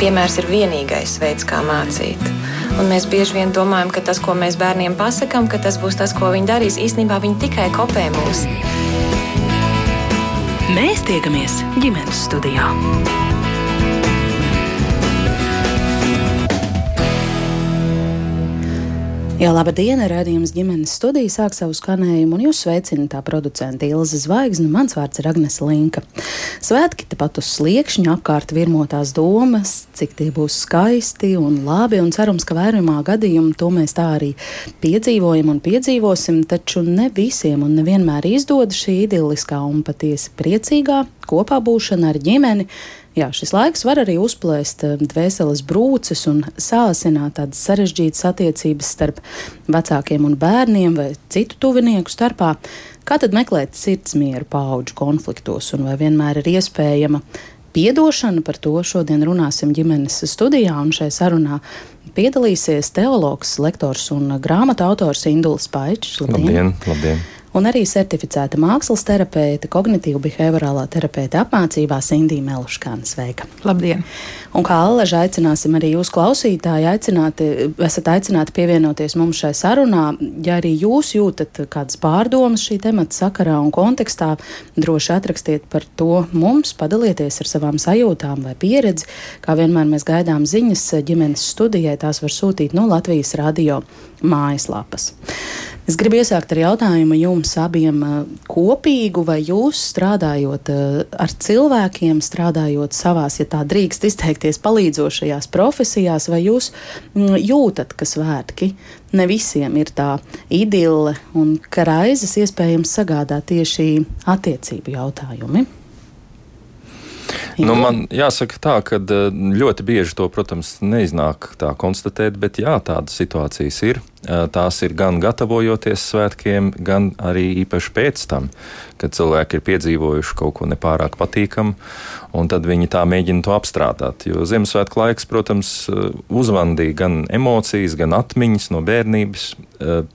Piemērs ir vienīgais veids, kā mācīt. Un mēs bieži vien domājam, ka tas, ko mēs bērniem pasakām, ka tas būs tas, ko viņi darīs, īstenībā viņi tikai kopē mūs. Mēs tiekamies ģimenes studijā. Jā, laba diena! Radījums ģimenes studija sāk savu skanējumu, un jūs sveicina tā producente Ilza Zvaigzne. Mans vārds ir Agnes Linka. Svētki tepat uz sliekšņa apkārt virmotās domas, cik tie būs skaisti un labi, un cerams, ka vairumā gadījumu to mēs tā arī piedzīvojam un piedzīvosim, taču ne visiem un nevienmēr izdodas šī idiliskā un patiesi priecīgā kopā būšana ar ģimeni Jā, šis laiks var arī uzplēst eh, dvēseles brūces un sāsināt tādas sarežģītas attiecības starp vecākiem un bērniem vai citu tuvinieku starpā. Kā tad meklēt sirdsmieru paudžu konfliktos un vai vienmēr ir iespējama piedošana? Par to šodien runāsim ģimenes studijā un šai sarunā piedalīsies teologs, lektors un grāmatu autors Induls Paičs. Labdien! labdien, labdien un arī certificēta mākslas terapeite, kognitīva behaviorālā terapeite apmācībās Indija Meluškāna. Sveika! Labdien! Un kā Allaža aicināsim arī jūs klausītāji, aicināti, esat aicināti pievienoties mums šai sarunā. Ja arī jūs jūtat kādas pārdomas šī temata sakarā un kontekstā, droši atrakstiet par to mums, padalieties ar savām sajūtām vai pieredzi. Kā vienmēr mēs gaidām ziņas ģimenes studijai, tās var sūtīt no Latvijas radio mājaslapas. Es gribu iesākt ar jautājumu jums abiem kopīgu, vai jūs strādājot ar cilvēkiem, strādājot savās, ja tā drīkst izteikties, palīdzošajās profesijās, vai jūs jūtat, ka svētki ne visiem ir tā idille un ka raizes iespējams sagādā tieši attiecību jautājumi? Nu, man jāsaka tā, ka eh, ļoti bieži to, protams, neiznāk tā konstatēt, bet jā, tādas situācijas ir. Eh, tās ir gan gatavojoties svētkiem, gan arī īpaši pēc tam, kad cilvēki ir piedzīvojuši kaut ko nepārāk patīkamu, un tad viņi tā mēģina to apstrādāt. Jo Ziemassvētku laiks, protams, eh, uzvandīja gan emocijas, gan atmiņas no bērnības.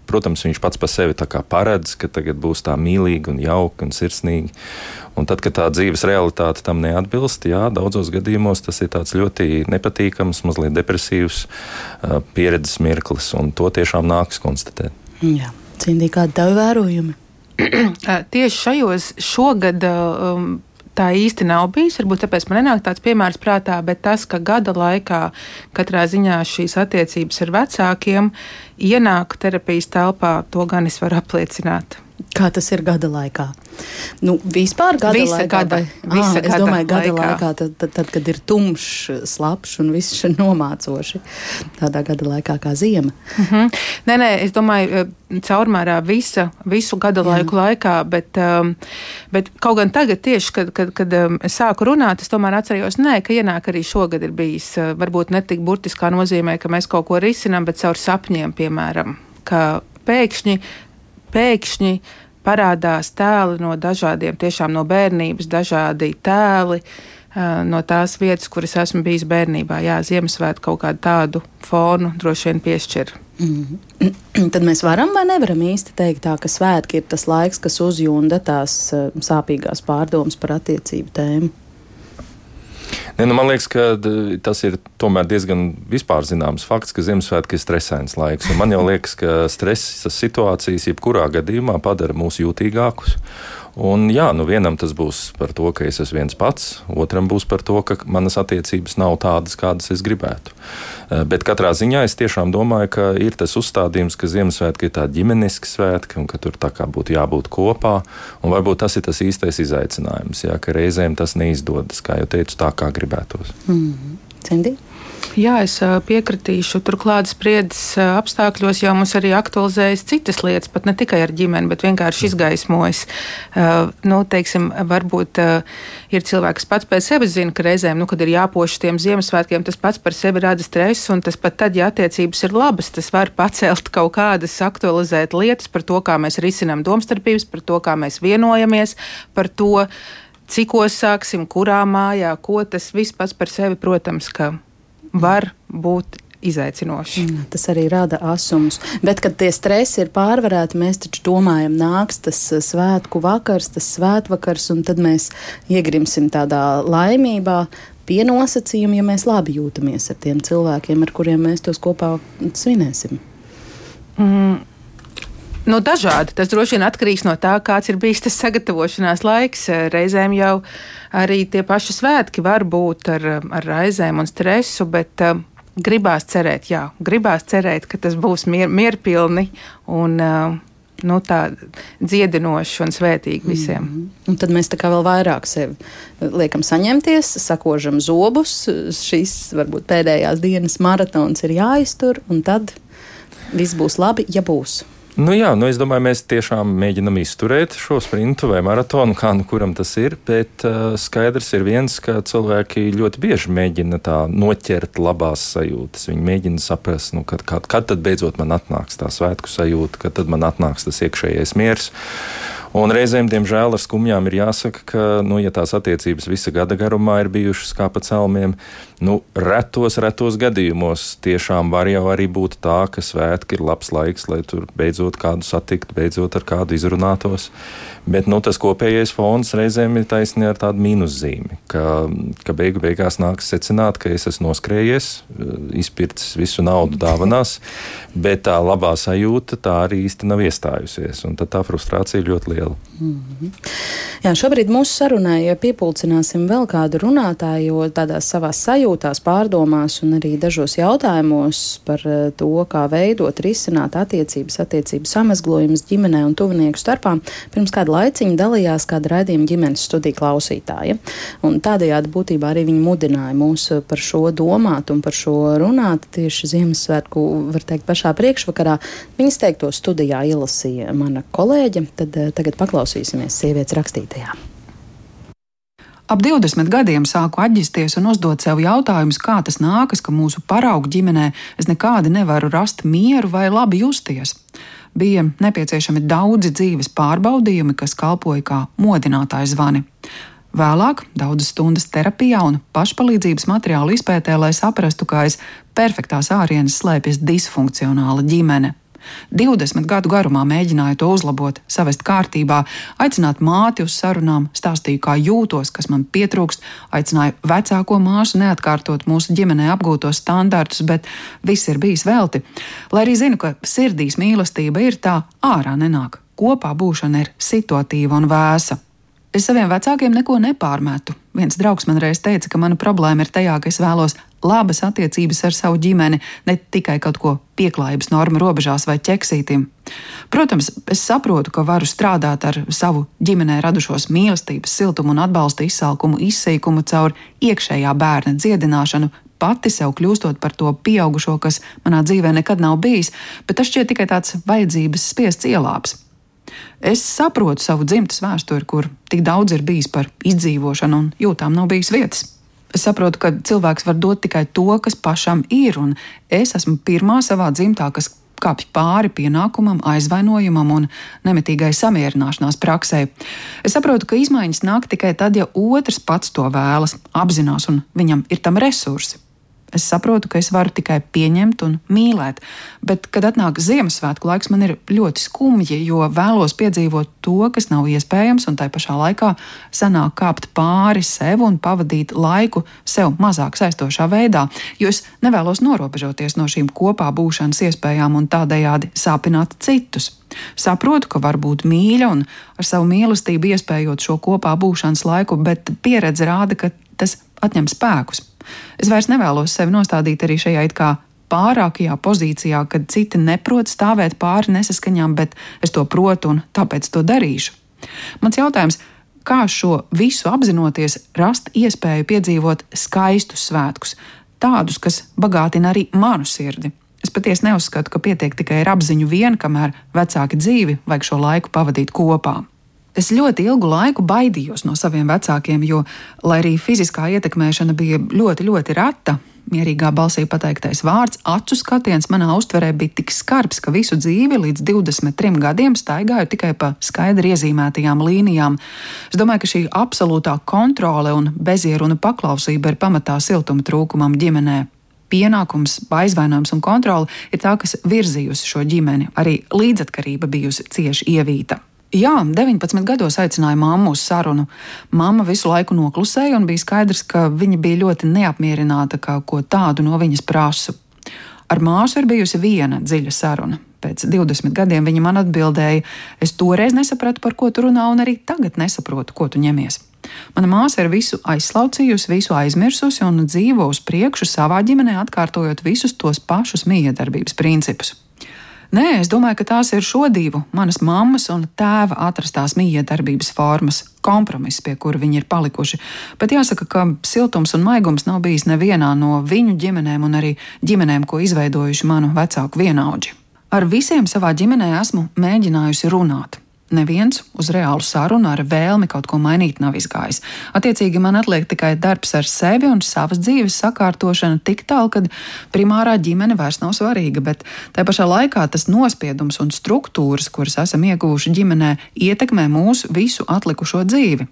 Protams, viņš pats par sevi paredz, ka tagad būs tā mīlīgi un jauki un sirsnīgi. Un tad, kad tā dzīves realitāte tam neatbilst, jā, daudzos gadījumos tas ir ļoti nepatīkams, mazliet depresīvs uh, pieredzes mirklis, un to tiešām nāks konstatēt. Jā, Cindī, kādi tavi vērojumi? Tieši šajos šogad. Um, tā īsti nav bijis. Varbūt tāpēc man nenāk tāds piemērs prātā, bet tas, ka gada laikā katrā ziņā šīs attiecības ar vecākiem ienāk terapijas telpā, to gan es varu apliecināt. Kā tas ir gada laikā? Nu, vispār gada visa laikā. Gada, vai, visa à, es domāju, gada laikā, laikā tad, tad, tad, kad ir tumšs, slapjš un viss ir nomācoši. Tādā gada laikā kā ziema. Mm -hmm. Nē, nē, es domāju, eh, caurmērā visa, visu gada Jā. laiku laikā, bet, um, bet kaut gan tagad, tieši kad, kad, kad um, es sāku runāt, es tomēr atcerējos, nē, ka ienāk arī šogad ir bijis, uh, varbūt ne tik burtiskā nozīmē, ka mēs kaut ko risinām, bet caur sapņiem, piemēram, ka pēkšņi pēkšņi parādās tēli no dažādiem, tiešām no bērnības, dažādi tēli. No tās vietas, kuras esmu bijis bērnībā, Jā, Ziemassvētku kaut kādu tādu fonu droši vien piešķir. Mm. Tad mēs varam vai nevaram īsti teikt, tā, ka svētki ir tas laiks, kas uzjūda tās sāpīgās pārdomas par attiecību tēmu. Ne, nu, man liekas, ka tas ir diezgan vispār zināms fakts, ka Ziemassvētki ir stresains laiks. Man jau liekas, ka stresa situācijas jebkurā gadījumā padara mūs jūtīgākus. Un, jā, nu vienam tas būs par to, ka es esmu viens pats, otram būs par to, ka manas attiecības nav tādas, kādas es gribētu. Eh, bet katrā ziņā es tiešām domāju, ka ir tas uzstādījums, ka Ziemassvētki ir tādi ģimeniski svētki un ka tur tā kā būtu jābūt kopā. Un varbūt tas ir tas īstais izaicinājums, jā, ka reizēm tas neizdodas, kā jau teicu, tā kā gribētos. Mm -hmm. Cindi? Jā, es piekritīšu. Turklāt spriedzes apstākļos jau mums arī aktualizējas citas lietas, pat ne tikai ar ģimeni, bet vienkārši izgaismojas. Nu, teiksim, varbūt ir cilvēks, pats pēc sevis zina, ka reizēm, nu, kad ir jāpoš tiem Ziemassvētkiem, tas pats par sevi rada stresu, un tas pat tad, ja attiecības ir labas, tas var pacelt kaut kādas aktualizēt lietas par to, kā mēs risinām domstarpības, par to, kā mēs vienojamies, par to, cikos sāksim, kurā mājā, ko tas viss pats par sevi, protams, ka var būt izaicinoši. Mm, tas arī rada asumus. Bet, kad tie stresi ir pārvarēti, mēs taču domājam, nāks tas uh, svētku vakars, tas svētvakars, un tad mēs iegrimsim tādā laimībā. pie nosacījuma, ja mēs labi jūtamies ar tiem cilvēkiem, ar kuriem mēs tos kopā svinēsim? Mm. Nu, dažādi. Tas droši vien atkarīgs no tā, kāds ir bijis tas sagatavošanās laiks. Reizēm jau arī tie paši svētki var būt ar, ar raizēm un stresu, bet uh, gribās cerēt, jā, gribās cerēt, ka tas būs mier, mierpilni un uh, nu, tā dziedinoši un svētīgi visiem. Mm -hmm. Un tad mēs tā kā vēl vairāk sevi liekam saņemties, sakožam zobus. Šīs varbūt pēdējās dienas maratons ir jāiztur, un tad viss būs labi, ja būs. Nu jā, nu es domāju, mēs tiešām mēģinam izturēt šo sprintu vai maratonu, kā nu kuram tas ir. Bet uh, skaidrs ir viens, ka cilvēki ļoti bieži mēģina tā noķert labās sajūtas. Viņi mēģina saprast, nu, kad, kad, kad tad beidzot man atnāks tā svētku sajūta, kad tad man atnāks tas iekšējais miers. Un reizēm, diemžēl, ar skumjām ir jāsaka, ka, nu, ja tās attiecības visa gada garumā ir bijušas kā pa celmiem, nu, retos, retos gadījumos tiešām var jau arī būt tā, ka svētki ir labs laiks, lai tur beidzot kādu satikt, beidzot ar kādu izrunātos. Bet nu, tas kopējais fons reizēm ir taisnība ar tādu mīnuszīmi, ka, ka beigu beigās nāks secināt, ka es esmu noskrējies, izpircis visu naudu dāvanās, bet tā labā sajūta tā arī īsti nav iestājusies. Tad tā frustrācija ir ļoti liela. Mm -hmm. Jā, šobrīd mūsu sarunai ja piepulcināsim vēl kādu runātāju, jo tādās savās sajūtās, pārdomās un arī dažos jautājumos par eh, to, kā veidot, risināt attiecības, attiecības samazglojumus ģimenē un tuvinieku starpā. Pirms kāda laiciņu dalījās kāda raidījuma ģimenes studija klausītāja. Un tādējādi būtībā arī viņi mudināja mūs par šo domāt un par šo runāt tieši Ziemassvētku, var teikt, pašā priekšvakarā. Viņas teikto studijā ielasīja mana kolēģe, tad eh, tagad paklausīsimies sievietes rakstītajā. Ap 20 gadiem sāku atģisties un uzdot sev jautājumus, kā tas nākas, ka mūsu paraugu ģimenē es nekādi nevaru rast mieru vai labi justies bija nepieciešami daudzi dzīves pārbaudījumi, kas kalpoja kā modinātāji zvani. Vēlāk daudzas stundas terapijā un pašpalīdzības materiālu izpētē, lai saprastu, kā aiz perfektās ārienes slēpjas disfunkcionāla ģimene. 20 gadu garumā mēģināju to uzlabot, savest kārtībā, aicināt māti uz sarunām, stāstīju, kā jūtos, kas man pietrūkst, aicināju vecāko māsu neatkārtot mūsu ģimenē apgūtos standartus, bet viss ir bijis velti. Lai arī zinu, ka sirdīs mīlestība ir tā ārā nenāk, kopā būšana ir situatīva un vēsa. Es saviem vecākiem neko nepārmetu. Viens draugs man reiz teica, ka mana problēma ir tajā, ka es vēlos labas attiecības ar savu ģimeni, ne tikai kaut ko pieklājības normu robežās vai ķeksītim. Protams, es saprotu, ka varu strādāt ar savu ģimenē radušos mīlestības, siltumu un atbalsta izsalkumu, izsīkumu caur iekšējā bērna dziedināšanu, pati sev kļūstot par to pieaugušo, kas manā dzīvē nekad nav bijis, bet tas šķiet tikai tāds vajadzības spiests ielāps. Es saprotu savu dzimtas vēsturi, kur tik daudz ir bijis par izdzīvošanu un jūtām nav bijis vietas. Es saprotu, ka cilvēks var dot tikai to, kas pašam ir, un es esmu pirmā savā dzimtā, kas kāpj pāri pienākumam, aizvainojumam un nemitīgai samierināšanās praksē. Es saprotu, ka izmaiņas nāk tikai tad, ja otrs pats to vēlas, apzinās un viņam ir tam resursi. Es saprotu, ka es varu tikai pieņemt un mīlēt, bet, kad atnāk Ziemassvētku laiks, man ir ļoti skumji, jo vēlos piedzīvot to, kas nav iespējams, un tai pašā laikā sanāk kāpt pāri sev un pavadīt laiku sev mazāk saistošā veidā, jo es nevēlos norobežoties no šīm kopā būšanas iespējām un tādējādi sāpināt citus. Saprotu, ka var būt mīļa un ar savu mīlestību iespējot šo kopā būšanas laiku, bet pieredze rāda, ka tas atņem spēkus. Es vairs nevēlos sevi nostādīt arī šajā it kā pārākajā pozīcijā, kad citi neprot stāvēt pāri nesaskaņām, bet es to protu un tāpēc to darīšu. Mans jautājums, kā šo visu apzinoties, rast iespēju piedzīvot skaistus svētkus, tādus, kas bagātina arī manu sirdi? Es patiesi neuzskatu, ka pietiek tikai ar apziņu vien, kamēr vecāki dzīvi vajag šo laiku pavadīt kopā. Es ļoti ilgu laiku baidījos no saviem vecākiem, jo, lai arī fiziskā ietekmēšana bija ļoti, ļoti reta, mierīgā balsī pateiktais vārds, acu skatiens manā uztverē bija tik skarbs, ka visu dzīvi līdz 23 gadiem staigāju tikai pa skaidri iezīmētajām līnijām. Es domāju, ka šī absolūtā kontrole un bezieruna paklausība ir pamatā siltuma trūkumam ģimenē. Pienākums, aizvainojums un kontrole ir tā, kas virzījusi šo ģimeni. Arī līdzatkarība bijusi cieši ievīta. Jā, 19 gados aicināja mammu uz sarunu. Mamma visu laiku noklusēja, un bija skaidrs, ka viņa bija ļoti neapmierināta, ka ko tādu no viņas prasu. Ar māsu ir bijusi viena dziļa saruna. Pēc 20 gadiem viņa man atbildēja, es toreiz nesapratu, par ko tu runā, un arī tagad nesaprotu, ko tu ņemies. Mana māsa ir visu aizslaucījusi, visu aizmirsusi un dzīvo uz priekšu savā ģimenē, atkārtojot visus tos pašus miedarbības principus. Nē, es domāju, ka tās ir šo divu, manas mammas un tēva atrastās miedarbības formas, kompromiss, pie kura viņi ir palikuši. Bet jāsaka, ka siltums un maigums nav bijis nevienā no viņu ģimenēm un arī ģimenēm, ko izveidojuši manu vecāku vienaudži. Ar visiem savā ģimenē esmu mēģinājusi runāt. Neviens uz reālu sarunu ar vēlmi kaut ko mainīt nav izgājis. Attiecīgi, man atliek tikai darbs ar sevi un savas dzīves sakārtošana tik tālu, ka primārā ģimene vairs nav svarīga, bet tā pašā laikā tas nospiedums un struktūras, kuras esam ieguvuši ģimenē, ietekmē mūsu visu atlikušo dzīvi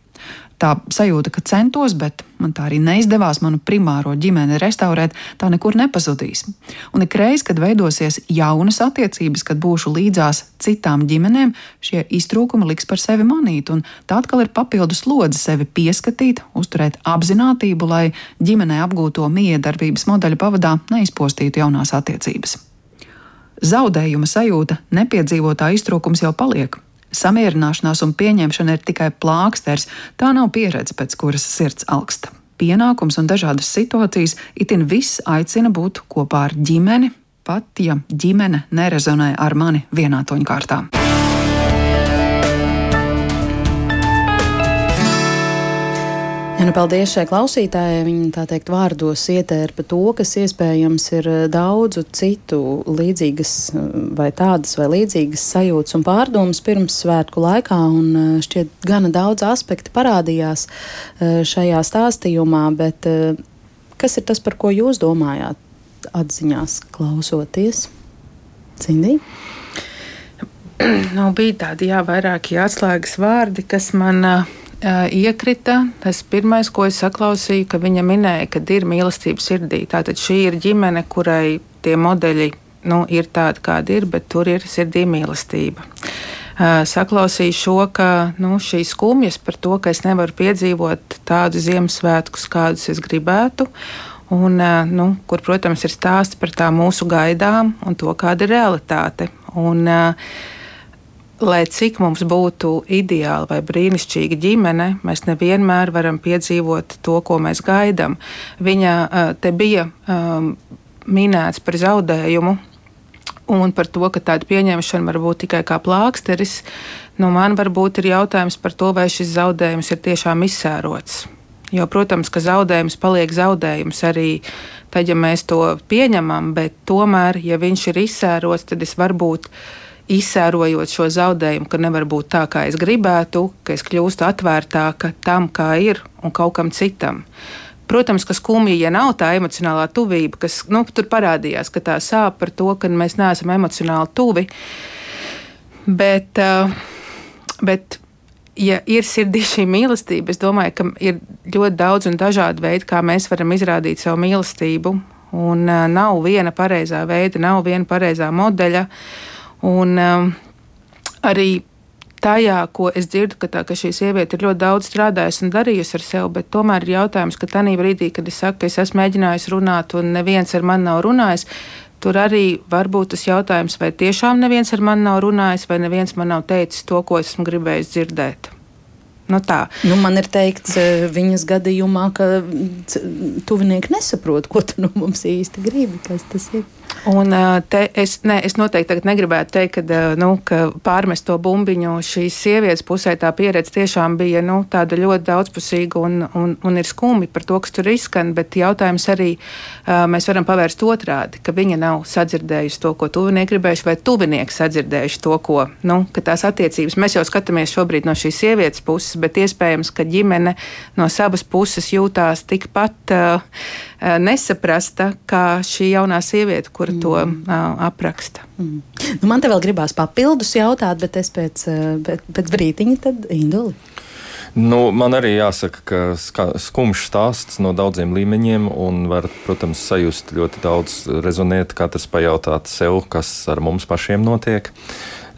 tā sajūta, ka centos, bet man tā arī neizdevās manu primāro ģimeni restaurēt, tā nekur nepazudīs. Un ik reiz, kad veidosies jaunas attiecības, kad būšu līdzās citām ģimenēm, šie iztrūkumi liks par sevi manīt, un tā atkal ir papildus lodze sevi pieskatīt, uzturēt apziņotību, lai ģimenē apgūto miedarbības modeļu pavadā neizpostītu jaunās attiecības. Zaudējuma sajūta, nepiedzīvotā iztrūkums jau paliek, Samierināšanās un pieņemšana ir tikai plāksters, tā nav pieredze, pēc kuras sirds augsta. Pienākums un dažādas situācijas itin viss aicina būt kopā ar ģimeni, pat ja ģimene nerezonē ar mani vienā toņkārtā. Nu, paldies šai klausītājai. Viņa tā teikt vārdos ietērpa to, kas iespējams ir eh, daudzu citu līdzīgas eh, vai tādas vai līdzīgas sajūtas un pārdomas pirms svētku laikā. Un eh, šķiet, gana daudz aspekti parādījās šajā stāstījumā, bet kas ir tas, par ko jūs domājāt atziņās klausoties? Cindī? Nu, bija tādi jā, vairāki atslēgas vārdi, kas man uh, iekrita. Tas pirmais, ko es saklausīju, ka viņa minēja, ka ir mīlestība sirdī. Tātad šī ir ģimene, kurai tie modeļi nu, ir tādi, kādi ir, bet tur ir sirdī mīlestība. Saklausīju šo, ka nu, šīs skumjas par to, ka es nevaru piedzīvot tādus Ziemassvētkus, kādus es gribētu. Un, nu, kur, protams, ir stāsts par tām mūsu gaidām un to, kāda ir realitāte. Un, uh, lai cik mums būtu ideāla vai brīnišķīga ģimene, mēs nevienmēr varam piedzīvot to, ko mēs gaidām. Viņa te bija um, minēts par zaudējumu. Un par to, ka tāda pieņemšana var būt tikai kā plāksteris, nu man varbūt ir jautājums par to, vai šis zaudējums ir tiešām izsērots. Jo, protams, ka zaudējums paliek zaudējums arī tad, ja mēs to pieņemam, bet tomēr, ja viņš ir izsērots, tad es varbūt uh, izsērojot šo zaudējumu, ka nevar būt tā, kā es gribētu, ka es kļūstu atvērtāka tam, kā ir un kaut kam citam. Protams, ka skumja, ja nav tā emocionālā tuvība, kas nu, tur parādījās, ka tā sāp par to, ka mēs neesam emocionāli tuvi. Bet, uh, bet ja ir sirdī šī mīlestība, es domāju, ka ir ļoti daudz un dažādi veidi, kā mēs varam izrādīt savu mīlestību. Un uh, nav viena pareizā veida, nav viena pareizā modeļa. Uh, Un um, arī tajā, ko es dzirdu, ka, tā, ka šī sieviete ir ļoti daudz strādājusi un darījusi ar sevi, bet tomēr ir jautājums, ka tajā brīdī, kad es saku, ka es esmu mēģinājusi runāt un neviens ar mani nav runājis, tur arī var būt tas jautājums, vai tiešām neviens ar mani nav runājis, vai neviens man nav teicis to, ko esmu gribējis dzirdēt. Nu tā. nu, man ir teikts, eh, viņas gadījumā, ka tuvinieki nesaprot, ko tu no mums īsti gribi. Kas tas ir? Un es, ne, es noteikti negribētu teikt, ka, nu, ka pārmest to bumbiņu šīs sievietes pusē tā pieredze tiešām bija nu, tāda ļoti daudzpusīga un, un, un ir skumji par to, kas tur izskan. Bet jautājums arī mēs varam pavērst otrādi, ka viņa nav sadzirdējusi to, ko tuvinieki gribējuši, vai tuvinieki sadzirdējuši to, ko nu, tās attiecības. Mēs jau skatāmies šobrīd no šīs sievietes puses, bet iespējams, ka ģimene no savas puses jūtās tikpat. Uh, nesaprasta kā šī jaunā sieviete, kura mm. to uh, apraksta. Mm. Nu, man te vēl gribās papildus jautāt, bet es pēc, pēc, pēc brīdiņa tad Induli. Nu, man arī jāsaka, ka skumjš stāsts no daudziem līmeņiem, un var, protams, sajust ļoti daudz, rezonēt, katrs pajautāt sev, kas ar mums pašiem notiek.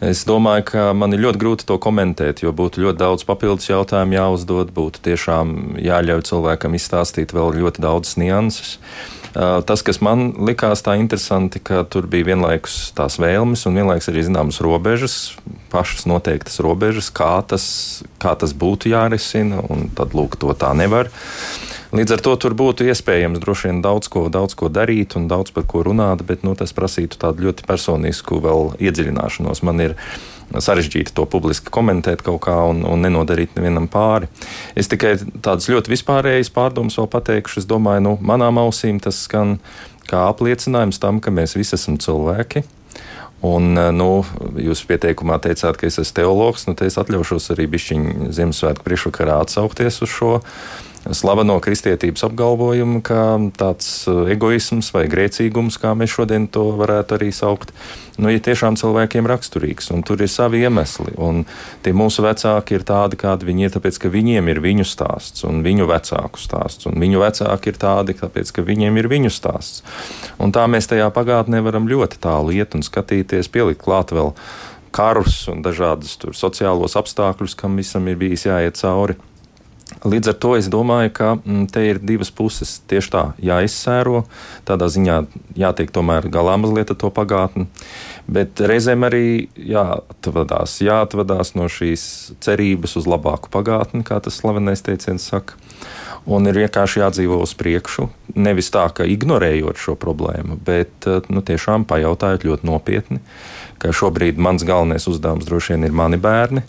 Es domāju, ka man ir ļoti grūti to komentēt, jo būtu ļoti daudz papildus jautājumu jāuzdod, būtu tiešām jāļauj cilvēkam izstāstīt vēl ļoti daudzas nianses. Tas, kas man likās tā interesanti, ka tur bija vienlaikus tās vēlmes un vienlaikus arī zināmas robežas, pašas noteiktas robežas, kā tas, kā tas būtu jārisina, un tad lūk, to tā nevar. Līdz ar to tur būtu iespējams droši vien daudz ko, daudz ko darīt un daudz par ko runāt, bet nu, tas prasītu tādu ļoti personisku vēl iedziļināšanos. Man ir sarežģīti to publiski komentēt kaut kā un, un nenodarīt nevienam pāri. Es tikai tādas ļoti vispārējas pārdomas vēl pateikšu. Es domāju, nu, manām ausīm tas skan kā apliecinājums tam, ka mēs visi esam cilvēki. Un, nu, jūs pieteikumā teicāt, ka es esmu teologs. Nu, es atļaušos arī bišķiņu Ziemassvētku priekšvakarā atsaukties uz šo slaveno kristietības apgalvojumu, ka tāds uh, egoisms vai grēcīgums, kā mēs šodien to varētu arī saukt, nu, ir tiešām cilvēkiem raksturīgs, un tur ir savi iemesli. Un tie mūsu vecāki ir tādi, kādi viņi ir, tāpēc, ka viņiem ir viņu stāsts un viņu vecāku stāsts, un viņu vecāki ir tādi, tāpēc, ka viņiem ir viņu stāsts. Un tā mēs tajā pagātnē varam ļoti tālu iet un skatīties, pielikt klāt vēl karus un dažādus sociālos apstākļus, kam visam ir bijis jāiet cauri. Līdz ar to es domāju, ka mm, te ir divas puses. Tieši tā, jāizsēro, tādā ziņā jātiek tomēr galā mazliet ar to pagātni, bet reizēm arī jāatvadās, jāatvadās no šīs cerības uz labāku pagātni, kā tas slavenais teiciens saka. Un ir vienkārši jādzīvo uz priekšu. Nevis tā, ka ignorējot šo problēmu, bet nu, tiešām pajautājot ļoti nopietni, ka šobrīd mans galvenais uzdevums droši vien ir mani bērni,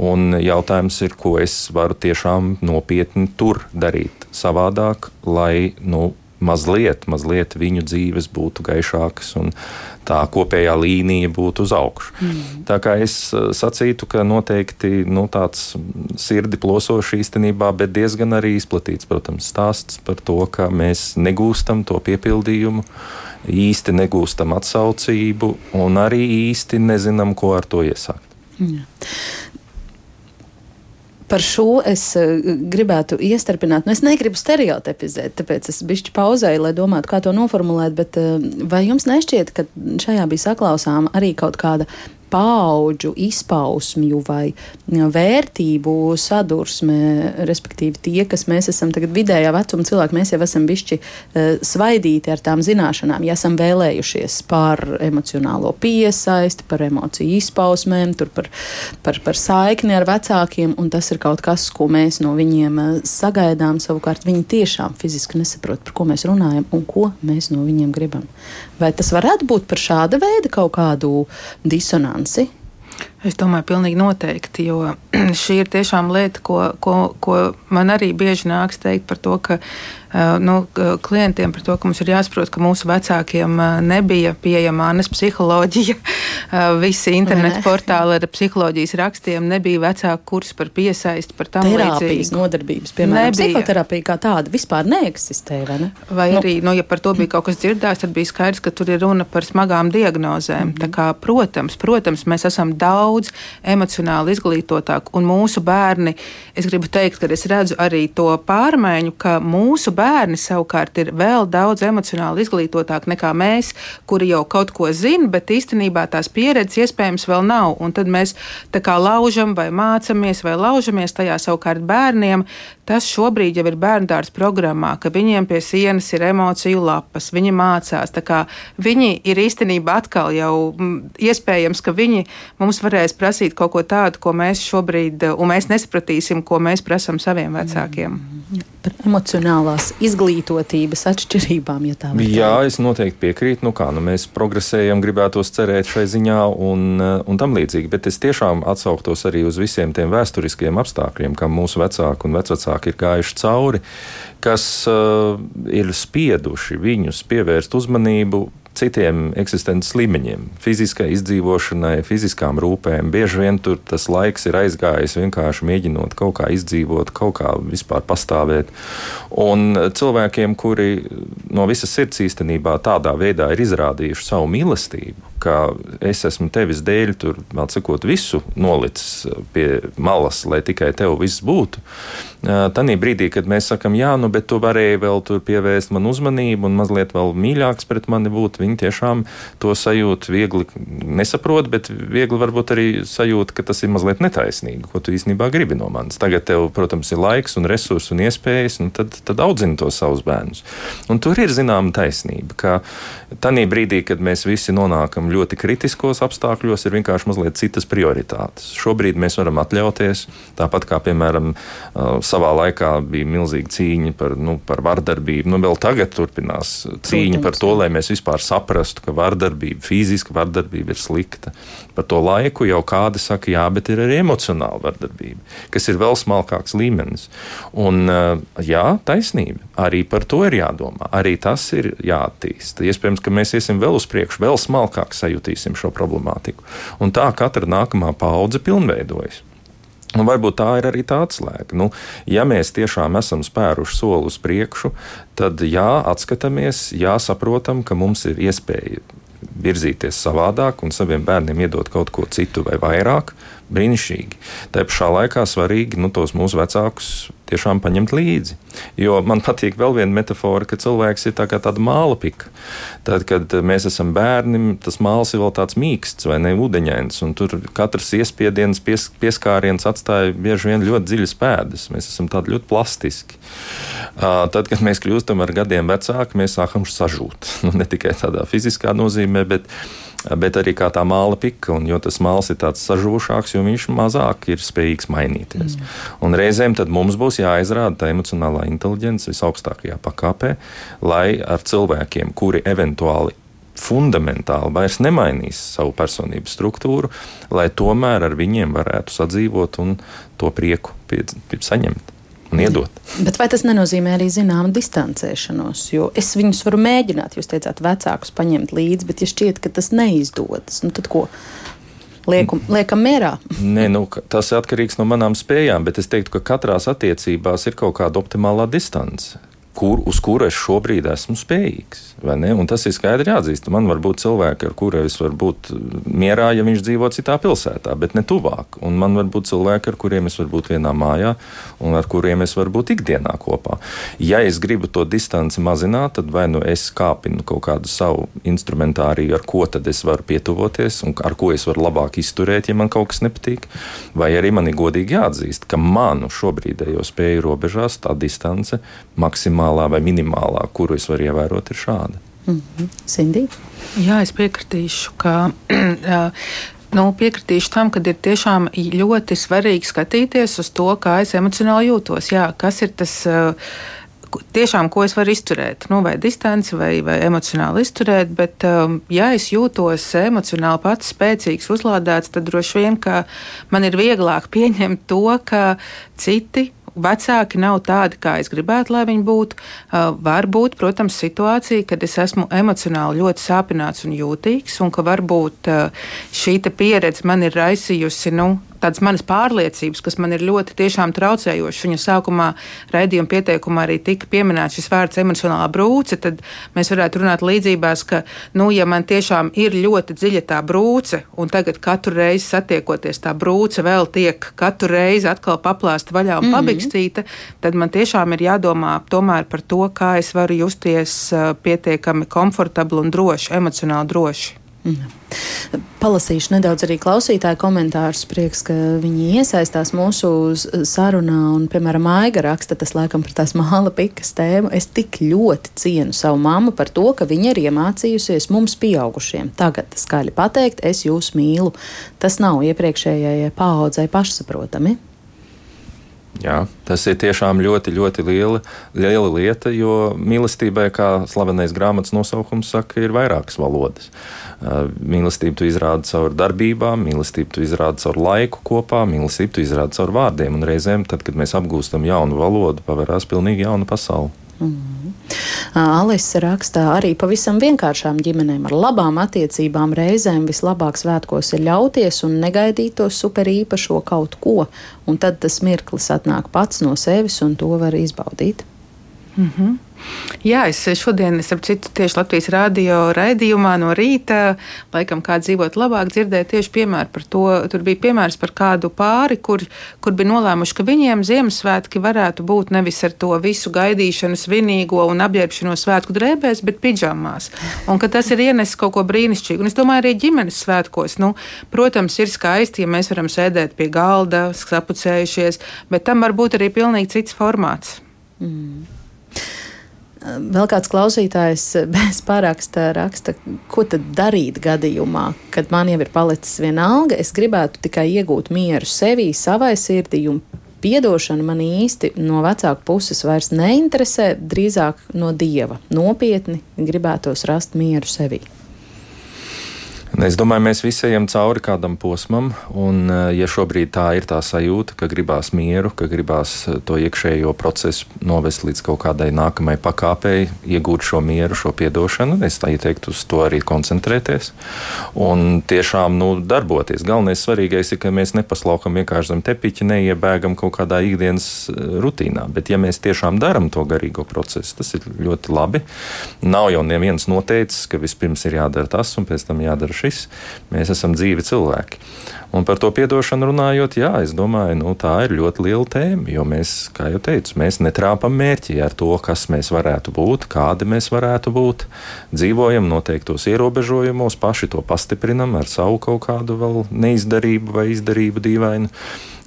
Un jautājums ir, ko es varu tiešām nopietni tur darīt savādāk, lai nu, mazliet, mazliet viņu dzīves būtu gaišākas un tā kopējā līnija būtu uz augšu. Mm. Tā kā es eh, sacītu, ka noteikti nu, tāds sirdi plosošs īstenībā, bet diezgan arī izplatīts, protams, stāsts par to, ka mēs negūstam to piepildījumu, īsti negūstam atsaucību un arī īsti nezinām, ko ar to iesākt. Mm par šo es uh, gribētu iestarpināt. Nu, es negribu stereotipizēt, tāpēc es bišķi pauzēju, lai domātu, kā to noformulēt. Bet, uh, vai jums nešķiet, ka šajā bija saklausāma arī kaut kāda paudžu izpausmju vai vērtību sadursme, respektīvi tie, kas mēs esam tagad vidējā vecuma cilvēki, mēs jau esam bišķi uh, svaidīti ar tām zināšanām, ja esam vēlējušies par emocionālo piesaisti, par emociju izpausmēm, par, par, par saikni ar vecākiem, un tas ir kaut kas, ko mēs no viņiem uh, sagaidām. Savukārt viņi tiešām fiziski nesaprot, par ko mēs runājam un ko mēs no viņiem gribam. Vai tas varētu būt par šāda veida kaut kādu disonanci? Niansi. Es domāju, pilnīgi noteikti, jo šī ir tiešām lieta, ko, ko, ko man arī bieži nāks teikt par to, ka nu, klientiem par to, ka mums ir jāsaprot, ka mūsu vecākiem eh, nebija pieejama ANES psiholoģija. Eh, visi internetu portāli ar psiholoģijas rakstiem nebija vecāku kurs par piesaisti, par tam Terapijas līdzīgu. nodarbības, piemēram, nebija. psihoterapija kā tāda vispār neeksistēja. Vai, ne? vai nu. arī, nu, ja par to bija kaut kas dzirdēts, tad bija skaidrs, ka tur ir runa par smagām diagnozēm. Mm -hmm. Tā kā, protams, protams, mēs esam daudz emocionāli izglītotāki, un mūsu bērni, es gribu teikt, ka es redzu arī to pārmaiņu, ka mūsu bērni bērni savukārt ir vēl daudz emocionāli izglītotāki nekā mēs, kuri jau kaut ko zina, bet īstenībā tās pieredzes iespējams vēl nav. Un tad mēs tā kā laužam vai mācāmies vai laužamies tajā savukārt bērniem. Tas šobrīd jau ir bērndārs programmā, ka viņiem pie sienas ir emociju lapas, viņi mācās. Viņi ir īstenībā atkal jau iespējams, ka viņi mums varēs prasīt kaut ko tādu, ko mēs šobrīd, un mēs nesapratīsim, ko mēs prasām saviem vecākiem. Par emocionālās izglītotības atšķirībām, ja tā. Jā, es noteikti piekrītu. Nu kā, nu mēs progresējam, gribētos cerēt šai ziņā un, un tam līdzīgi, bet es tiešām atsauktos arī uz visiem tiem vēsturiskiem apstākļiem, kam mūsu vecāki un vecvecāki ir gājuši cauri, kas uh, ir spieduši viņus pievērst uzmanību citiem eksistences līmeņiem, fiziskai izdzīvošanai, fiziskām rūpēm. Bieži vien tur tas laiks ir aizgājis vienkārši mēģinot kaut kā izdzīvot, kaut kā vispār pastāvēt. Un cilvēkiem, kuri no visas sirds īstenībā tādā veidā ir izrādījuši savu mīlestību, ka es esmu tevis dēļ, tur, vēl sakot, visu nolicis pie malas, lai tikai tev viss būtu. Tanī brīdī, kad mēs sakam, jā, nu, bet tu varēji vēl tur pievērst man uzmanību un mazliet vēl mīļāks pret mani būt, viņi tiešām to sajūtu viegli nesaprot, bet viegli varbūt arī sajūt, ka tas ir mazliet netaisnīgi, ko tu īstenībā gribi no manis. Tagad tev, protams, ir laiks un resursi un iespējas, un tad, tad audzini tos savus bērnus. Un tur ir zināma taisnība, ka tajā brīdī, kad mēs visi nonākam ļoti kritiskos apstākļos, ir vienkārši mazliet citas prioritātes. Šobrīd mēs varam atļauties, tāpat kā, piemēram, savā laikā bija milzīga cīņa par, nu, par vardarbību. Nu, vēl tagad turpinās cīņa Protams, par to, lai mēs vispār saprastu, ka vardarbība, fiziska vardarbība ir slikta. Par to laiku jau kādi saka, jā, bet ir arī emocionāla vardarbība, kas ir vēl smalkāks līmenis. Un, jā, taisnība. Arī par to ir jādomā. Arī tas ir jāattīst. Iespējams, ka mēs iesim vēl uz priekšu, vēl smalkāk sajutīsim šo problemātiku. Un tā katra nākamā paudze pilnveidojas. Un nu, varbūt tā ir arī tā atslēga. Nu, ja mēs tiešām esam spēruši soli uz priekšu, tad jā, atskatāmies, jā, saprotam, ka mums ir iespēja virzīties savādāk un saviem bērniem iedot kaut ko citu vai vairāk, brīnišķīgi. Tā pašā laikā svarīgi nu, tos mūsu vecākus tiešām paņemt līdzi. Jo man patīk vēl viena metāfora, ka cilvēks ir tā kā tāda māla pika. Tad, kad mēs esam bērni, tas māls ir vēl tāds mīksts vai ne ūdeņains, un tur katrs iespiediens, pies, pieskāriens atstāja bieži vien ļoti dziļas pēdas. Mēs esam tādi ļoti plastiski. Tad, kad mēs kļūstam ar gadiem vecāki, mēs sākam sažūt. Nu, ne tikai tādā fiziskā nozīmē, bet bet arī kā tā māla pika. Un, jo tas māls ir tāds sažūšāks, jo viņš mazāk ir spējīgs mainīties. Mm. Un reizēm mums būs jāizrāda tā emocionālā inteligence visaugstākajā pakāpē, lai ar cilvēkiem, kuri eventuāli fundamentāli vairs nemainīs savu personības struktūru, lai tomēr ar viņiem varētu sadzīvot un to prieku pie, pie saņemt un iedot. Bet vai tas nenozīmē arī zināmu distancēšanos? Jo es viņus varu mēģināt, jūs teicāt, vecākus paņemt līdzi, bet ja šķiet, ka tas neizdodas, nu tad ko? Liekam, liekam mierā. Nē, nu, tas ir atkarīgs no manām spējām, bet es teiktu, ka katrā attiecībās ir kaut kāda optimālā distance kur, uz kuru es šobrīd esmu spējīgs. Tas ir skaidri jāatzīst. Man var būt cilvēki, ar kuriem es varu būt mierā, ja viņš dzīvo citā pilsētā, bet ne tuvāk. Un man var būt cilvēki, ar kuriem es varu būt vienā mājā un ar kuriem es varu būt ikdienā kopā. Ja es gribu to distanci mazināt, tad vai nu es kāpinu kaut kādu savu instrumentāriju, ar ko tad es varu pietuvoties un ar ko es varu labāk izturēt, ja man kaut kas nepatīk, vai arī man ir godīgi jāatzīst, ka manu šobrīdējo spēju robežās tā distance maksimāli maksimālā vai minimālā, kuru es varu ievērot, ir šāda. Mm -hmm. Cindy? Jā, es piekritīšu, ka. Nu, piekritīšu tam, ka ir tiešām ļoti svarīgi skatīties uz to, kā es emocionāli jūtos. Jā, kas ir tas uh, tiešām, ko es varu izturēt, nu, vai distanci, vai, vai emocionāli izturēt. Bet, um, ja es jūtos emocionāli pats spēcīgs, uzlādēts, tad droši vien man ir vieglāk pieņemt to, ka citi vecāki nav tādi, kā es gribētu, lai viņi būtu. Uh, var būt, protams, situācija, kad es esmu emocionāli ļoti sāpināts un jūtīgs, un ka varbūt uh, šī pieredze man ir raisījusi nu, tādas manas pārliecības, kas man ir ļoti traucējošas. Viņa sākumā raidījuma pieteikumā arī tika pieminēts šis vārds emocionālā brūce. Tad mēs varētu runāt līdzībās, ka, nu, ja man tiešām ir ļoti dziļa tā brūce, un tagad katru reizi satiekoties, tā brūce vēl tiek katru reizi atkal paplāsta vaļā un mm -hmm. pabikstīta, tad man tiešām ir jādomā tomēr par to, kā es varu justies pietiekami komfortabli un droši, emocionāli droši. Palasīšu nedaudz arī klausītāju komentārus. Prieks, ka viņi iesaistās mūsu sarunā. Un, piemēram, Aiga raksta, tas laikam par tās māla pikas tēmu. Es tik ļoti cienu savu mammu par to, ka viņa ir iemācījusies mums pieaugušiem. Tagad skaļi pateikt, es jūs mīlu. Tas nav iepriekšējai paaudzei pašsaprotami. Jā, tas ir tiešām ļoti, ļoti liela, liela lieta, jo mīlestībai, kā slavenais grāmatas nosaukums saka, ir vairākas valodas. Mīlestību tu izrādi caur darbībām, mīlestību tu izrādi caur laiku kopā, mīlestību tu izrādi caur vārdiem. Un reizēm, tad, kad mēs apgūstam jaunu valodu, pavērās pilnīgi jauna pasaule. Mm. Alisa rakstā arī pavisam vienkāršām ģimenēm ar labām attiecībām reizēm vislabāk svētkos ir ļauties un negaidīt to superīpašo kaut ko, un tad tas mirklis atnāk pats no sevis un to var izbaudīt. Mm -hmm. Jā, es šodien, starp citu, tieši Latvijas rādio raidījumā no rīta, laikam, kā dzīvot labāk, dzirdēju tieši piemēru par to. Tur bija piemērs par kādu pāri, kur, kur bija nolēmuši, ka viņiem Ziemassvētki varētu būt nevis ar to visu gaidīšanu, svinīgo un apģērbšanos svētku drēbēs, bet pidžamās. Un ka tas ir ienesis kaut ko brīnišķīgu. Un es domāju, arī ģimenes svētkos, nu, protams, ir skaisti, ja mēs varam sēdēt pie galda, sapucējušies, bet tam var būt arī pilnīgi cits formāts. Mm. Vēl kāds klausītājs bez paraksta raksta, ko tad darīt gadījumā, kad man jau ir palicis viena alga. Es gribētu tikai iegūt mieru sevī, savai sirdī un piedošana man īsti no vecāku puses vairs neinteresē, drīzāk no dieva. Nopietni gribētos rast mieru sevī. Es domāju, mēs visi ejam cauri kādam posmam, un, eh, ja šobrīd tā ir tā sajūta, ka gribās mieru, ka gribās eh, to iekšējo procesu novest līdz kaut kādai nākamajai pakāpei, iegūt šo mieru, šo atdošanu, es tā ieteiktu uz to arī koncentrēties un tiešām nu, darboties. Galvenais svarīgais ir, ka mēs nepaslaukam vienkārši zem tepiņa, neiebēgam kaut kādā ikdienas eh, rutīnā, bet ja mēs tiešām darām to garīgo procesu, tas ir ļoti labi. Nav jau neviens noteicis, ka vispirms ir jādara tas un pēc tam jādara šis šis. Mēs esam dzīvi cilvēki. Un par to piedošanu runājot, jā, es domāju, nu, tā ir ļoti liela tēma. Jo mēs, kā jau teicu, mēs netrāpam mērķi ar to, kas mēs varētu būt, kādi mēs varētu būt. Dzīvojam noteiktos ierobežojumos, paši to pastiprinam ar savu kaut kādu vēl neizdarību vai izdarību dīvainu.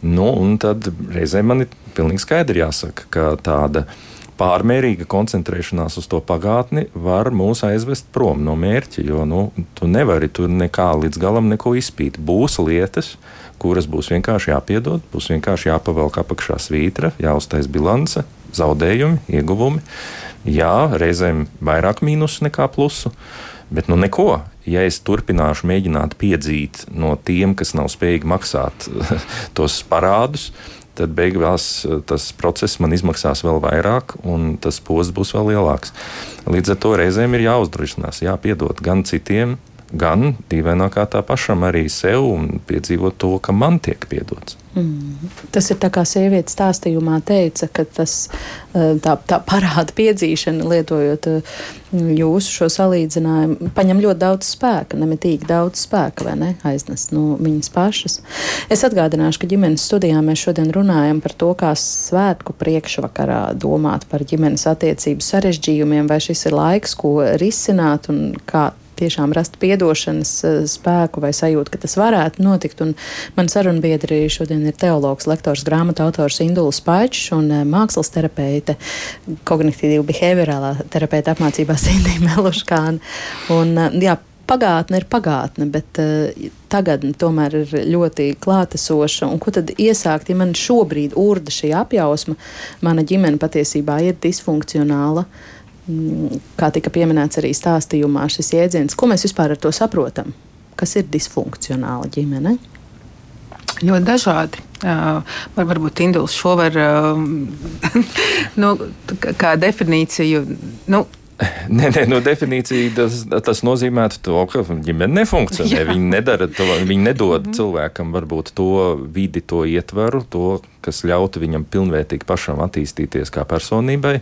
Nu, un tad reizē man ir pilnīgi skaidri jāsaka, ka tāda ir pārmērīga koncentrēšanās uz to pagātni var mūs aizvest prom no mērķa, jo nu, tu nevari tur nekā līdz galam neko izpīt. Būs lietas, kuras būs vienkārši jāpiedod, būs vienkārši jāpavelk apakšā svītra, jāuztais bilance, zaudējumi, ieguvumi. Jā, reizēm vairāk mīnusu nekā plusu. Bet nu neko, ja es turpināšu mēģināt piedzīt no tiem, kas nav spējīgi maksāt tos parādus, tad beigās eh, tas process man izmaksās vēl vairāk, un tas posms būs vēl lielāks. Līdz ar to reizēm ir jāuzdrošinās, jāpiedod gan citiem, gan dīvainā kārtā pašam arī sev un piedzīvot to, ka man tiek piedots. Mm. Tas ir tā kā sieviete stāstījumā teica, ka tas eh, tā, tā parāda piedzīšana, lietojot eh, jūsu šo salīdzinājumu, paņem ļoti daudz spēka, nemitīgi daudz spēka, vai ne, aiznes no viņas pašas. Es atgādināšu, ka ģimenes studijā mēs šodien runājam par to, kā svētku priekšvakarā domāt par ģimenes attiecību sarežģījumiem, vai šis ir laiks, ko risināt un kā tiešām rast atdošanas eh, spēku vai sajūtu, ka tas varētu notikt. Un man sarunbiedri šodien ir teologs, lektors, grāmatu autors Induls Paičs un eh, mākslas terapeite, kognitīvi behaviorālā terapeita apmācībās Indija Meluškāna. Un, eh, jā, pagātne ir pagātne, bet uh, tagadne tomēr ir ļoti klātesoša. Un ko tad iesākt, ja man šobrīd urda šī apjausma, mana ģimene patiesībā ir disfunkcionāla? Uh, kā tika pieminēts arī stāstījumā, šis jēdziens, ko mēs vispār ar to saprotam? Kas ir disfunkcionāla ģimene? Ļoti dažādi. Uh, varbūt Induls šo var uh, nu, kā definīciju. Nu, Nē, nē, no definīcija tas, tas nozīmē to, ka ģimene nefunkcionē. Jā. Viņi nedara to, viņi nedod -hmm. cilvēkam varbūt to vidi, to ietvaru, to, kas ļautu viņam pilnvērtīgi pašam attīstīties kā personībai,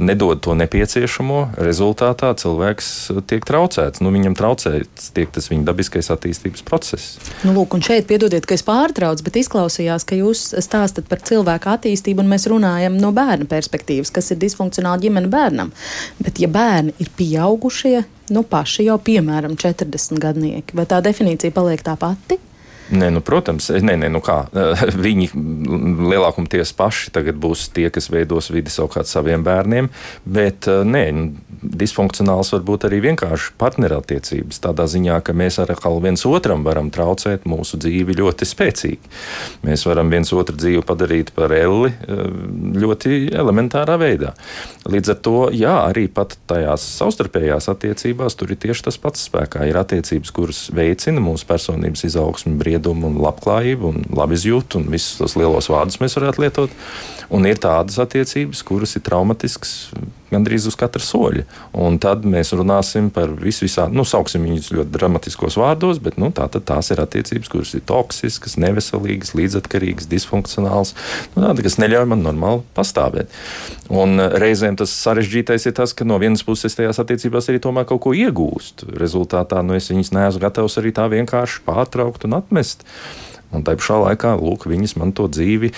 nedod to nepieciešamo. Rezultātā cilvēks tiek traucēts. Nu, viņam traucēts tiek tas viņa dabiskais attīstības process. Nu, lūk, un šeit piedodiet, ka es pārtraucu, bet izklausījās, ka jūs stāstat par cilvēku attīstību, un mēs runājam no bērna perspektīvas, kas ir disfunkcionāla ģimene bērnam. Bet, ja bērni ir pieaugušie, nu paši jau piemēram 40 gadnieki, vai tā definīcija paliek tā pati? Nē, nu, protams, nē, nē, nu kā, viņi lielākumties paši būs tie, kas veidos vidi savukārt saviem bērniem, bet nē, nu, disfunkcionāls var būt arī vienkārši partnerattiecības. Tādā ziņā, ka mēs ar viens otram varam traucēt mūsu dzīvi ļoti spēcīgi. Mēs varam viens otru dzīvi padarīt par elli ļoti elementārā veidā. Līdz ar to, jā, arī pat tajās savstarpējās attiecībās tur ir tieši tas pats spēkā. Ir attiecības, kuras veicina mūsu personības izaugsmu, brīvību briedumu, un labklājību un labizjūtu, un visus tos lielos vārdus mēs varētu lietot. Un ir tādas attiecības, kuras ir traumatiskas gandrīz uz katra soļa. Un tad mēs runāsim par visu, visādi, nu, sauksim viņus ļoti dramatiskos vārdos, bet nu, tā, tās ir attiecības, kuras ir toksiskas, neveselīgas, līdzatkarīgas, disfunkcionālas, nu, tādas, kas neļauj man normāli pastāvēt. Un eh, reizēm tas sarežģītais ir tas, ka no vienas puses tajās attiecībās arī tomēr kaut ko iegūst. Rezultātā nu, es viņus neesmu gatavs arī tā vienkārši pārtraukt un atmest. Un tā pašā laikā, lūk, viņas man to dzīvi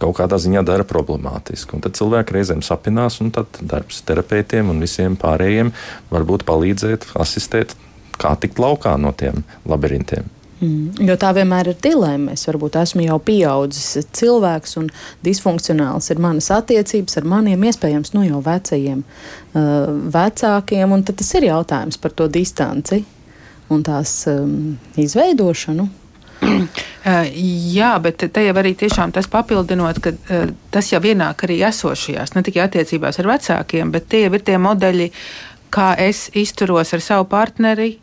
kaut kādā ziņā dara problemātisku. Un tad cilvēki reizēm sapinās, un tad darbs terapeitiem un visiem pārējiem varbūt palīdzēt, asistēt, kā tikt laukā no tiem labirintiem. Mm, jo tā vienmēr ir dilemma. Es varbūt esmu jau pieaudzis cilvēks, un disfunkcionāls ir manas attiecības ar maniem, iespējams, nu jau vecajiem uh, vecākiem. Tad tas ir jautājums par to distanci un tās um, izveidošanu. Uh, jā, bet te jau arī tiešām tas papildinot, ka uh, tas jau ienāk arī esošajās, ne tikai attiecībās ar vecākiem, bet tie jau ir tie modeļi, kā es izturos ar savu partneri,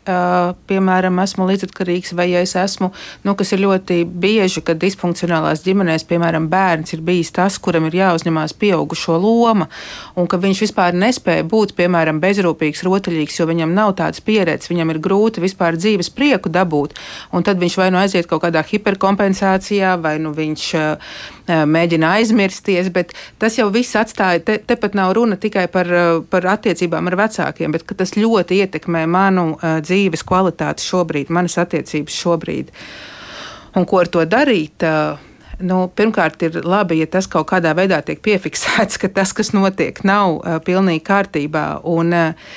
piemēram, esmu līdzatkarīgs, vai ja es esmu, nu, kas ir ļoti bieži, kad disfunkcionālās ģimenēs, piemēram, bērns ir bijis tas, kuram ir jāuzņemās pieaugušo loma, un ka viņš vispār nespēja būt, piemēram, bezrūpīgs, rotaļīgs, jo viņam nav tādas pieredzes, viņam ir grūti vispār dzīves prieku dabūt, un tad viņš vai nu aiziet kaut kādā hiperkompensācijā, vai nu viņš mēģina aizmirsties, bet tas jau viss atstāja, te, tepat nav runa tikai par, par attiecībām ar vecākiem, bet tas ļoti ietekmē manu uh, dzīves kvalitāti šobrīd, manas attiecības šobrīd. Un ko ar to darīt? Nu, pirmkārt, ir labi, ja tas kaut kādā veidā tiek piefiksēts, ka tas, kas notiek, nav uh, pilnīgi kārtībā. Un, uh,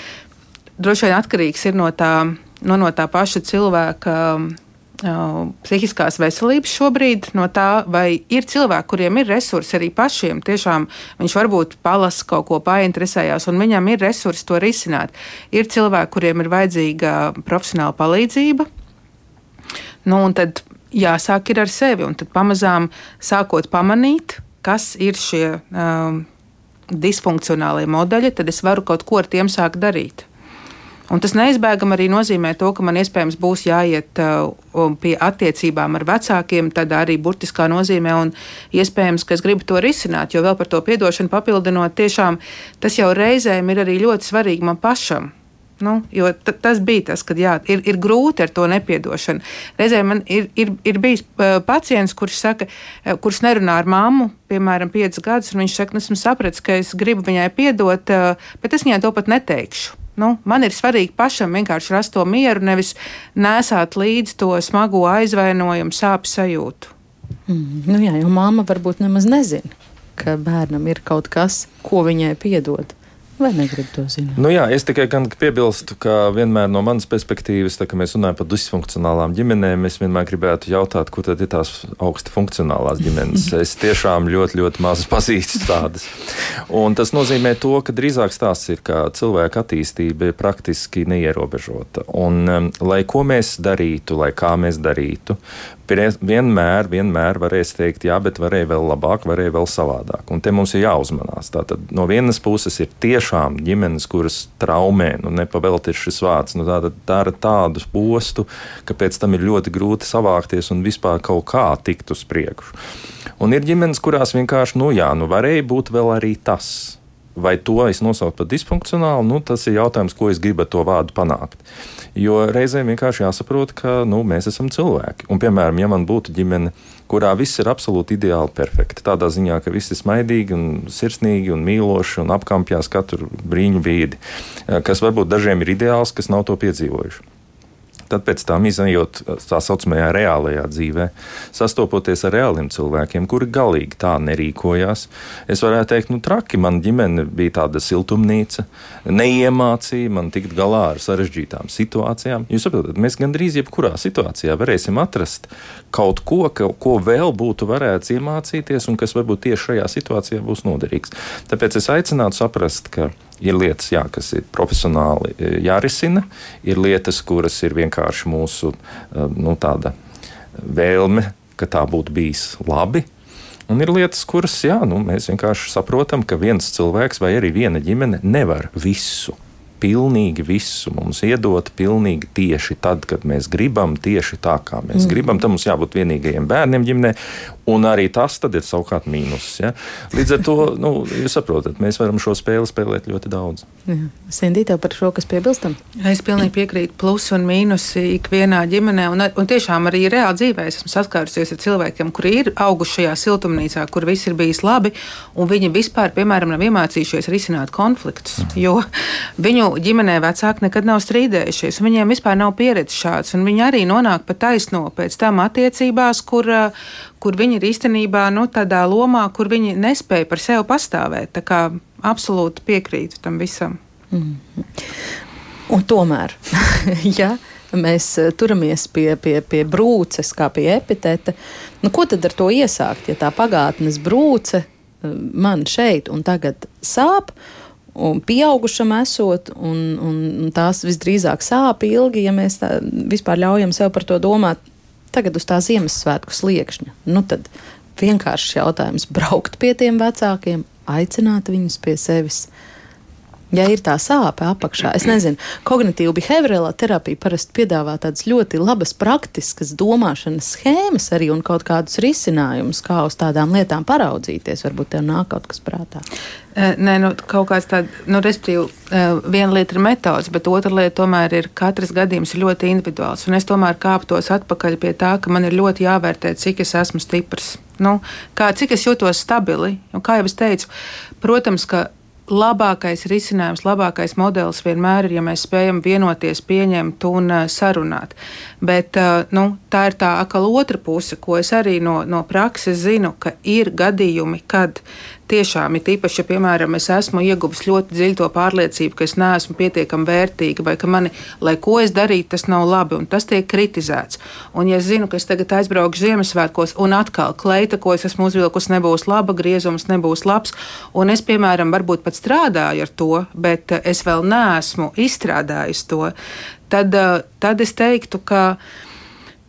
droši vien atkarīgs ir no tā, no, no tā paša cilvēka. Uh, psihiskās veselības šobrīd, no tā, vai ir cilvēki, kuriem ir resursi arī pašiem. Tiešām viņš varbūt palasa kaut ko painteresējās, un viņam ir resursi to risināt. Ir cilvēki, kuriem ir vajadzīga profesionāla palīdzība. Nu, un tad jāsāk ir ar sevi, un tad pamazām sākot pamanīt, kas ir šie um, disfunkcionālie modeļi, tad es varu kaut ko ar tiem sākt darīt. Un tas neizbēgami arī nozīmē to, ka man iespējams būs jāiet uh, pie attiecībām ar vecākiem, tad arī burtiskā nozīmē, un iespējams, ka es gribu to risināt, jo vēl par to piedošanu papildinot, tiešām tas jau reizēm ir arī ļoti svarīgi man pašam. Nu, jo tas bija tas, ka jā, ir, ir grūti ar to nepiedošanu. Reizēm man ir, ir, ir bijis uh, pacients, kurš, saka, uh, kurš nerunā ar mammu, piemēram, piecus gadus, un viņš saka, nu, esmu sapratis, ka es gribu viņai piedot, uh, bet es viņai to pat neteikšu. Nu, man ir svarīgi pašam vienkārši rast to mieru, nevis nesāt līdzi to smago aizvainojumu, sāpju sajūtu. Mm, nu jā, jo māma varbūt nemaz nezina, ka bērnam ir kaut kas, ko viņai piedod. Vai negribu to zināt? Nu jā, es tikai piebilstu, ka vienmēr no manas perspektīvas, tā, kad mēs runājam par disfunkcionālām ģimenēm, es vienmēr gribētu jautāt, kur tad ir tās augsti funkcionālās ģimenes. Es tiešām ļoti, ļoti maz pazīstu tādas. Un tas nozīmē to, ka drīzāk stāsts ir, ka cilvēka attīstība ir praktiski neierobežota. Un, um, lai ko mēs darītu, lai kā mēs darītu, vienmēr, vienmēr varēs teikt, jā, bet varēja vēl labāk, varēja vēl savādāk. Un te mums ir jāuzmanās. Tātad no vienas puses ir tiešām ģimenes, kuras traumē, nu nepavēlti ir šis vārds, nu tāda dara tādu postu, ka pēc tam ir ļoti grūti savākties un vispār kaut kā tikt uz priekšu. Un ir ģimenes, kurās vienkārši, nu jā, nu varēja būt vēl arī tas. Vai to es nosaucu par disfunkcionālu, nu, tas ir jautājums, ko es gribu ar to vārdu panākt. Jo reizēm vienkārši jāsaprot, ka nu, mēs esam cilvēki. Un, piemēram, ja man būtu ģimene, kurā viss ir absolūti ideāli perfekti, tādā ziņā, ka viss ir smaidīgi un sirsnīgi un mīloši un apkampjās katru brīņu brīdi, kas varbūt dažiem ir ideāls, kas nav to piedzīvojuši. Tad pēc tam izējot tā saucamajā reālajā dzīvē, sastopoties ar reāliem cilvēkiem, kuri galīgi tā nerīkojās, es varētu teikt, nu traki, man ģimene bija tāda siltumnīca, neiemācīja man tikt galā ar sarežģītām situācijām. Jūs saprotat, mēs gandrīz jebkurā situācijā varēsim atrast kaut ko, ka, ko vēl būtu varēts iemācīties un kas varbūt tieši šajā situācijā būs noderīgs. Tāpēc es aicinātu saprast, ka Ir lietas, jā, kas ir profesionāli e, jārisina, ir lietas, kuras ir vienkārši mūsu e, nu, vēlme, ka tā būtu bijis labi. Un ir lietas, kuras jā, nu, mēs vienkārši saprotam, ka viens cilvēks vai arī viena ģimene nevar visu. pilnīgi visu mums iedot, pilnīgi tieši tad, kad mēs gribam, tieši tā, kā mēs mm. gribam. Tam mums jābūt vienīgajiem bērniem ģimenē, un arī tas ir savukārt mīnus. Ja? Līdz ar to, nu, jūs saprotat, mēs varam šo spēli spēlēt ļoti daudz. Sindī, tev par šo, kas piebilstam? Es pilnīgi piekrītu plusi un mīnusi ikvienā ģimenē, un, un tiešām arī reāli dzīvē esmu saskārusies ar cilvēkiem, kuri ir auguši šajā siltumnīcā, kur viss ir bijis labi, un viņi vispār, piemēram, nav iemācījušies risināt konfliktus, mm. jo viņu ģimenē vecāki nekad nav strīdējušies, un viņiem vispār nav pieredzes šāds, un viņi arī nonāk pa taisno pēc tam attiecībās, kur, kur viņi ir īstenībā nu, tādā lomā, kur viņi nespēja par sevi pastāvēt. Tā kā absolūti piekrītu tam visam. Mm. Un tomēr, ja mēs eh, turamies pie, pie, pie brūces, kā pie epitēta, nu, ko tad ar to iesākt? Ja tā pagātnes brūce eh, man šeit un tagad sāp, un pieaugušam esot, un, un tās visdrīzāk sāp ilgi, ja mēs tā, vispār ļaujam sev par to domāt, tagad uz tā Ziemassvētku sliekšņa. Nu, tad vienkāršs jautājums - braukt pie tiem vecākiem, aicināt viņus pie sevis. Ja ir tā sāpe apakšā, es nezinu, kognitīva behaviorālā terapija parasti piedāvā tādas ļoti labas, praktiskas domāšanas schēmas arī un kaut kādus risinājumus, kā uz tādām lietām paraudzīties. Varbūt tev nāk kaut kas prātā. Nē, nu, kaut kāds tāds, nu, respektīvi, viena lieta ir metods, bet otra lieta tomēr ir katrs gadījums ļoti individuāls. Un es tomēr kāptos atpakaļ pie tā, ka man ir ļoti jāvērtē, cik es esmu stiprs. Nu, kā, cik es jūtos stabili. Un, kā jau es teicu, protams, ka labākais risinājums, labākais modelis vienmēr ir, ja mēs spējam vienoties, pieņemt un uh, sarunāt. Bet uh, nu, tā ir tā atkal otra puse, ko es arī no, no prakses zinu, ka ir gadījumi, kad tiešām ir īpaši, ja, piemēram, es esmu ieguvis ļoti dziļu to pārliecību, ka es neesmu pietiekami vērtīga, vai ka mani, lai ko es darītu, tas nav labi, un tas tiek kritizēts. Un, ja es zinu, ka es tagad aizbraukšu Ziemassvētkos, un atkal kleita, ko es esmu uzvilkusi, nebūs laba, griezums nebūs labs, un es, piemēram, varbūt pat strādāju ar to, bet es vēl neesmu izstrādājis to, tad, tad es teiktu, ka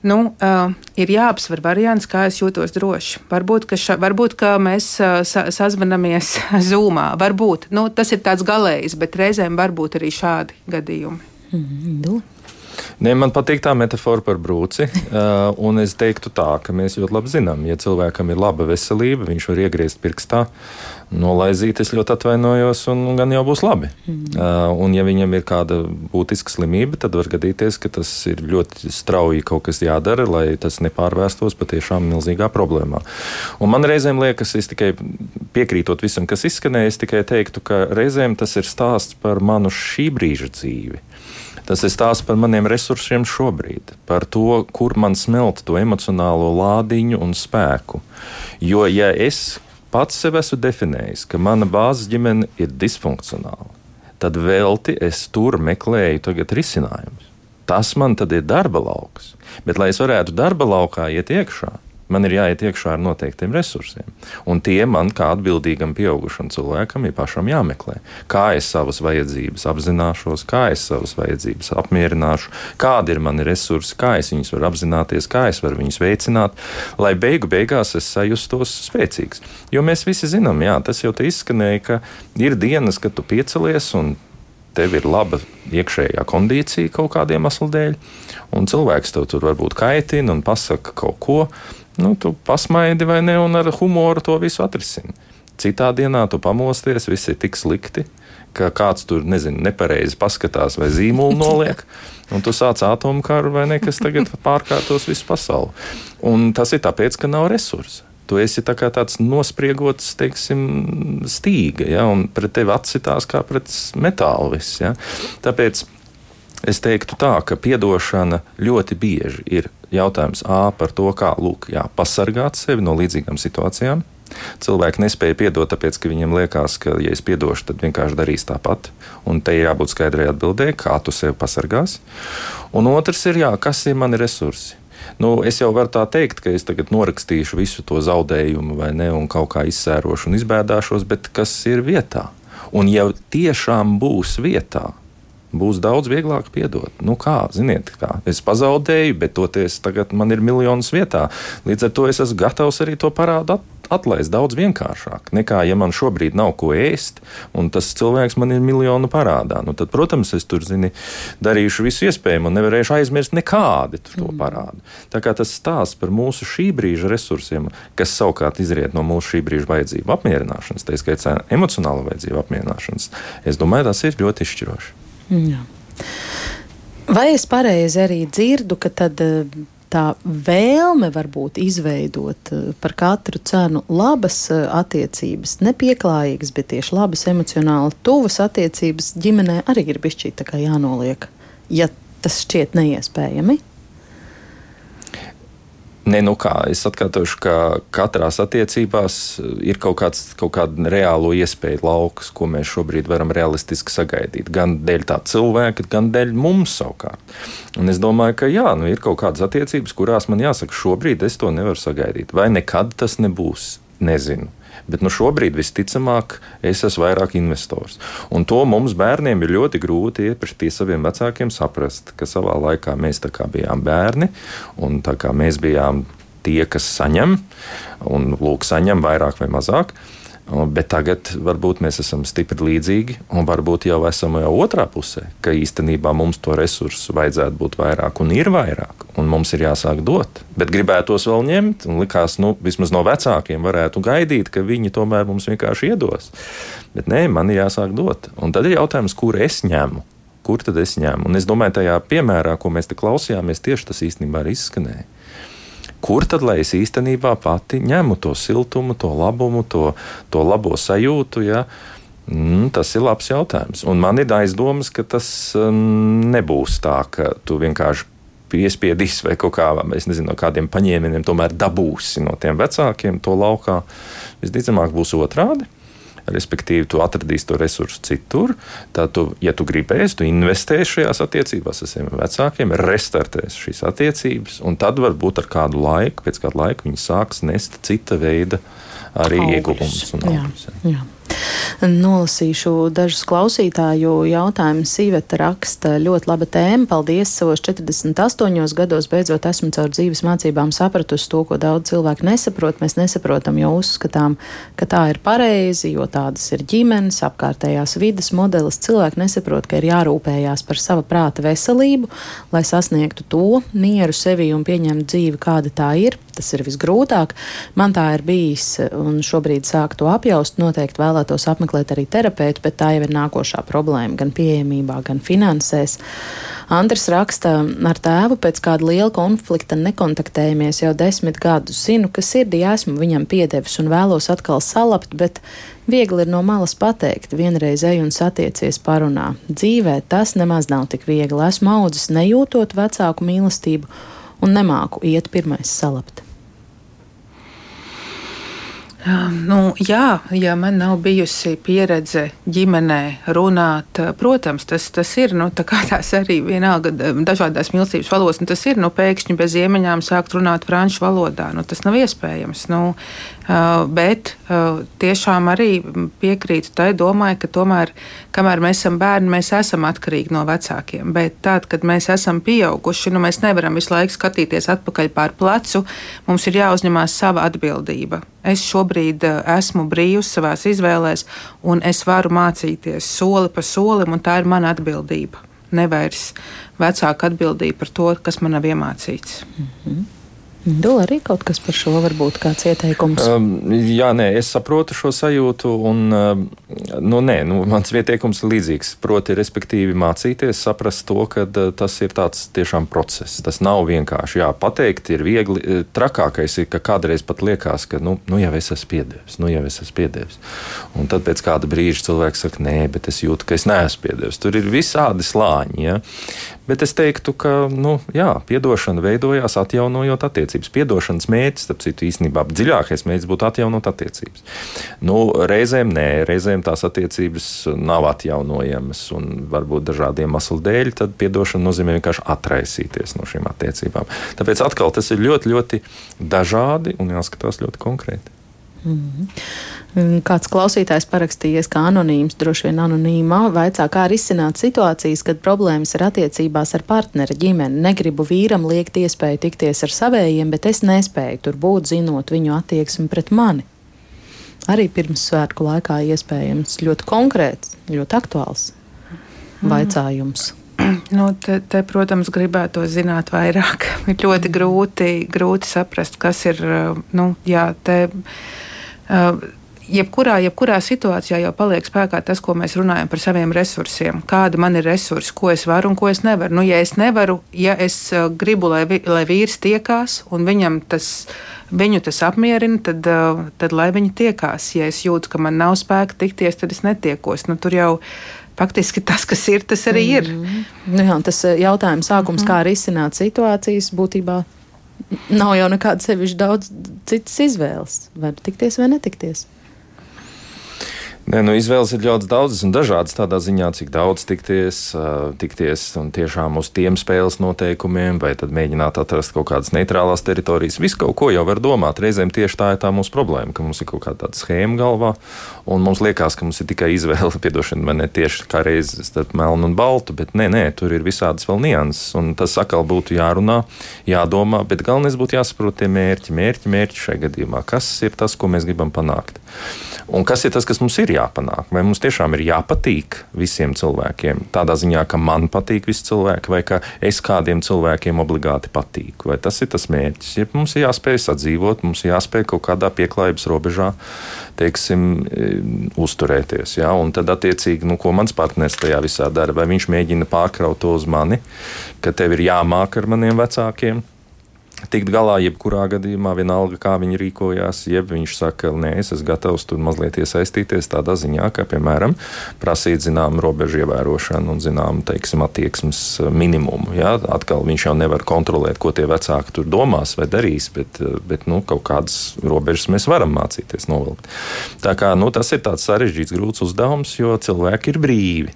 nu, uh, ir jāapsver variants, kā es jūtos droši. Varbūt, ka, ša, varbūt, ka mēs uh, sa, sazvanamies zūmā. Varbūt nu, tas ir tāds galējs, bet reizēm var būt arī šādi gadījumi. Mm -hmm. Ne, man patīk tā metāfora par brūci. Uh, un es teiktu tā, ka mēs ļoti labi zinām, ja cilvēkam ir laba veselība, viņš var iegriezt pirkstā, nolaizīt, es ļoti atvainojos, un gan jau būs labi. Mm. Uh, un ja viņam ir kāda būtiska slimība, tad var gadīties, ka tas ir ļoti strauji kaut kas jādara, lai tas nepārvērstos patiešām milzīgā problēmā. Un man reizēm liekas, es tikai piekrītot visam, kas izskanēja, es tikai teiktu, ka reizēm tas ir stāsts par manu šī brīža dzīvi. Tas ir stāsts par maniem resursiem šobrīd, par to, kur man smelt to emocionālo lādiņu un spēku. Jo, ja es pats sev esmu definējis, ka mana bāzes ģimene ir disfunkcionāla, tad velti es tur meklēju risinājumus. Tas man tad ir darba lauks. Bet, lai es varētu darba laukā iet iekšā, man ir jāiet iekšā ar noteiktiem resursiem. Un tie man, kā atbildīgam pieaugušam cilvēkam, ir pašam jāmeklē. Kā es savas vajadzības apzināšos, kā es savas vajadzības apmierināšu, kādi ir mani resursi, kā es viņus varu apzināties, kā es varu viņus veicināt, lai beigu beigās es sajustos spēcīgs. Jo mēs visi zinām, jā, tas jau te izskanēja, ka ir dienas, kad tu piecelies un tev ir laba iekšējā kondīcija kaut kādiem aslu dēļ, un cilvēks tev tur varbūt kaitina un pasaka kaut ko, nu, tu pasmaidi vai ne, un ar humoru to visu atrisini. Citā dienā tu pamosties, viss ir tik slikti, ka kāds tur, nezinu, nepareizi paskatās vai zīmolu noliek, un tu sāc atomu karu vai ne, kas tagad pārkārtos visu pasauli. Un tas ir tāpēc, ka nav resursu. Tu esi tā tāds nospriegots, teiksim, stīga, ja, un pret tevi atsitās kā pret metālu viss. Ja. Tāpēc es teiktu tā, ka piedošana ļoti bieži ir jautājums A par to, kā lūk, jā, pasargāt sevi no līdzīgām situācijām. Cilvēki nespēja piedot, tāpēc, ka viņiem liekas, ka, ja es piedošu, tad vienkārši darīs tāpat. Un te jābūt skaidrai atbildēji, kā tu sevi pasargās. Un otrs ir, jā, kas ir mani resursi. Nu, es jau varu tā teikt, ka es tagad norakstīšu visu to zaudējumu, vai ne, un kaut kā izsērošu un izbēdāšos, bet kas ir vietā? Un ja tiešām būs vietā, būs daudz vieglāk piedot. Nu, kā, ziniet, kā es pazaudēju, bet toties tagad man ir miljonus vietā. Līdz ar to es esmu gatavs arī to parādu atlaist daudz vienkāršāk nekā, ja man šobrīd nav ko ēst, un tas cilvēks man ir miljonu parādā. Nu, tad, protams, es tur zini, darīšu visu iespējamo un nevarēšu aizmirst nekādi to mm. parādu. Tā kā tas stāsts par mūsu šī brīža resursiem, kas savukārt izriet no mūsu šī brīža vajadzību apmierināšanas, tā skaitā emocionāla vajadzību apmierināšanas, es domāju, tas ir ļoti izšķiroši. Jā. Vai es pareizi arī dzirdu, ka tad eh, tā vēlme varbūt izveidot eh, par katru cenu labas eh, attiecības, nepieklājīgas, bet tieši labas emocionāli tuvas attiecības ģimenē arī ir bišķīt tā kā jānoliek, ja tas šķiet neiespējami? Ne, nu kā, es atkārtošu, ka katrā attiecībās ir kaut, kāds, kaut kāda reāla iespēja lauks, ko mēs šobrīd varam realistiski sagaidīt. Gan dēļ tā cilvēka, gan dēļ mums savukārt. Un es domāju, ka jā, nu, ir kaut kādas attiecības, kurās man jāsaka, šobrīd es to nevaru sagaidīt. Vai nekad tas nebūs? Nezinu. Bet nu, šobrīd visticamāk es esmu vairāk investors. Un to mums bērniem ir ļoti grūti pie saviem vecākiem saprast, ka savā laikā mēs bijām bērni un mēs bijām tie, kas saņem, un lūk, saņem vairāk vai mazāk. Bet tagad varbūt mēs esam stipri līdzīgi, un varbūt jau esam jau otrā pusē, ka īstenībā mums to resursu vajadzētu būt vairāk, un ir vairāk, un mums ir jāsāk dot. Bet gribētos vēl ņemt, un likās, nu, vismaz no vecākiem varētu gaidīt, ka viņi tomēr mums vienkārši iedos. Bet nē, man ir jāsāk dot. Un tad ir jautājums, kur es ņemu. Kur tad es ņemu? Un es domāju, tajā piemērā, ko mēs te klausījāmies, tieši tas īstenībā arī izskanēja kur tad lai es īstenībā pati ņemu to siltumu, to labumu, to, to labo sajūtu. Ja? Mm, tas ir labs jautājums. Un man ir aizdomas, ka tas um, nebūs tā, ka tu vienkārši piespiedīs vai kaut kā, es nezinu, no kādiem paņēmieniem tomēr dabūsi no tiem vecākiem to laukā. Visticamāk, būs otrādi respektīvi, tu atradīsi to resursu citur. Tad, tu, ja tu gribēsi, tu investēsi šajās attiecībās ar saviem vecākiem, restartēsi šīs attiecības, un tad varbūt ar kādu laiku, pēc kāda laika, viņi sāks nest cita veida arī ieguvumus un augļus. Nolasīšu dažus klausītāju jautājumus. Sīveta raksta ļoti laba tēma. Paldies! Savos 48 gados beidzot esmu caur dzīves mācībām sapratusi to, ko daudz cilvēku nesaprot. Mēs nesaprotam, jo uzskatām, ka tā ir pareizi, jo tādas ir ģimenes, apkārtējās vidas modelis. Cilvēki nesaprot, ka ir jārūpējās par sava prāta veselību, lai sasniegtu to mieru sevī un pieņemtu dzīvi, kāda tā ir. Tas ir visgrūtāk. Man tā ir bijis, un šobrīd sāk to apjaust. Noteikti vēlētos apmeklēt arī terapeitu, bet tā jau ir nākošā problēma gan pieejamībā, gan finansēs. Andris raksta, ar tēvu pēc kāda liela konflikta nekontaktējamies jau desmit gadus. Zinu, ka sirdī esmu viņam piedevis un vēlos atkal salabt, bet viegli ir no malas pateikt, vienreiz ej un satiecies parunā. Dzīvē tas nemaz nav tik viegli. Esmu audzis nejūtot vecāku mīlestību un nemāku iet pirmais salabt. Nu, jā, ja man nav bijusi pieredze ģimenē runāt, protams, tas, tas ir nu, tā tās arī vienalga dažādās mīlestības valodas. Nu, tas ir nu, pēkšņi bez iemeņām sākt runāt franču valodā. Nu, tas nav iespējams. Nu, bet tiešām arī piekrītu tai domai, ka tomēr, kamēr mēs esam bērni, mēs esam atkarīgi no vecākiem. Bet tad, kad mēs esam pieauguši, nu, mēs nevaram visu laiku skatīties atpakaļ pār plecu. Mums ir jāuzņemās sava atbildība. Es šobrīd uh, esmu brīvs savā izvēlēs, un es varu mācīties soli pa solim, un tā ir mana atbildība. Nevairs vecāka atbildība par to, kas man nav iemācīts. Mm -hmm. Dula arī kaut kas par šo varbūt kāds ieteikums. Um, jā, nē, es saprotu šo sajūtu, un um, nu, nē, nu, mans ieteikums ir līdzīgs. Proti, respektīvi, mācīties, saprast to, ka uh, tas ir tāds tiešām process. Tas nav vienkārši, jā, pateikt ir viegli. Uh, trakākais ir, ka kādreiz pat liekas, ka, nu, nu jau es esmu piedevis, nu jau es esmu piedevis. Un tad pēc kāda brīža cilvēks saka, nē, bet es jūtu, ka es neesmu piedevis. Tur ir visādi slāņi, ja? bet es teiktu, ka, nu, jā, piedošana veidojās atjaunojot attiecības attiecības. Piedošanas mērķis, starp citu, īstenībā dziļākais mērķis būtu atjaunot attiecības. Nu, reizēm nē, reizēm tās attiecības nav atjaunojamas un varbūt dažādu iemeslu dēļ, tad piedošana nozīmē vienkārši atraisīties no šīm attiecībām. Tāpēc atkal tas ir ļoti, ļoti dažādi un jāskatās ļoti konkrēti. Mm -hmm. Kāds klausītājs parakstījies, kā anonīms, droši vien anonīmā, vaicā, kā risināt situācijas, kad problēmas ir attiecībās ar partneri ģimeni. Negribu vīram liekt iespēju tikties ar savējiem, bet es nespēju tur būt, zinot viņu attieksmi pret mani. Arī pirms svētku laikā iespējams ļoti konkrēts, ļoti aktuāls mm. vaicājums. Nu, te, te, protams, gribētu zināt vairāk. Ir ļoti grūti, grūti saprast, kas ir. Nu, jā, te, Uh, jebkurā, jebkurā situācijā jau paliek spēkā tas, ko mēs runājam par saviem resursiem. Kāda man ir resursi, ko es varu un ko es nevaru. Nu, ja es nevaru, ja es uh, gribu, lai, vi, lai vīrs tiekās un viņam tas, viņu tas apmierina, tad, uh, tad lai viņi tiekās. Ja es jūtu, ka man nav spēka tikties, tad es netiekos. Nu, tur jau faktiski tas, kas ir, tas arī ir. Mm. Nu jā, tas jautājums sākums, mm. kā risināt situācijas, būtībā nav jau nekāda sevišķi daudz citas izvēles. Vai tikties vai netikties? Nē, nu, izvēles ir ļoti daudzas un dažādas tādā ziņā, cik daudz tikties, uh, tikties un tiešām uz tiem spēles noteikumiem, vai tad mēģināt atrast kaut kādas neitrālās teritorijas. Visu kaut ko jau var domāt. Reizēm tieši tā ir tā mūsu problēma, ka mums ir kaut kāda schēma galvā, un mums liekas, ka mums ir tikai izvēle, piedošana, vai ne tieši kā reizes starp melnu un baltu, bet nē, nē, tur ir visādas vēl nianses, un tas atkal būtu jārunā, jādomā, bet galvenais būtu jāsaprot tie mērķi, mērķi, mērķi šajā gadījumā. Kas ir tas, ko mēs gribam panākt? Un kas ir tas, kas mums ir jāpanāk? Vai mums tiešām ir jāpatīk visiem cilvēkiem? Tādā ziņā, ka man patīk visi cilvēki, vai ka es kādiem cilvēkiem obligāti patīku. Vai tas ir tas mērķis? Ja mums ir jāspēj sadzīvot, mums ir jāspēj kaut kādā pieklājības robežā, teiksim, e, uzturēties. Ja? Un tad, attiecīgi, nu, ko mans partneris tajā visā dara, vai viņš mēģina pārkraut to uz mani, ka tev ir jāmāk ar maniem vecākiem tikt galā, jebkurā gadījumā, vienalga, kā viņi rīkojās, jeb viņš saka, nē, es esmu gatavs tur mazliet iesaistīties tādā ziņā, ka, piemēram, prasīt zināmu robežu ievērošanu un zināmu, teiksim, attieksmes eh, minimumu. Jā, atkal viņš jau nevar kontrolēt, ko tie vecāki tur domās vai darīs, bet, eh, bet nu, kaut kādas robežas mēs varam mācīties novilkt. Tā kā nu, tas ir tāds sarežģīts, grūts uzdevums, jo cilvēki ir brīvi.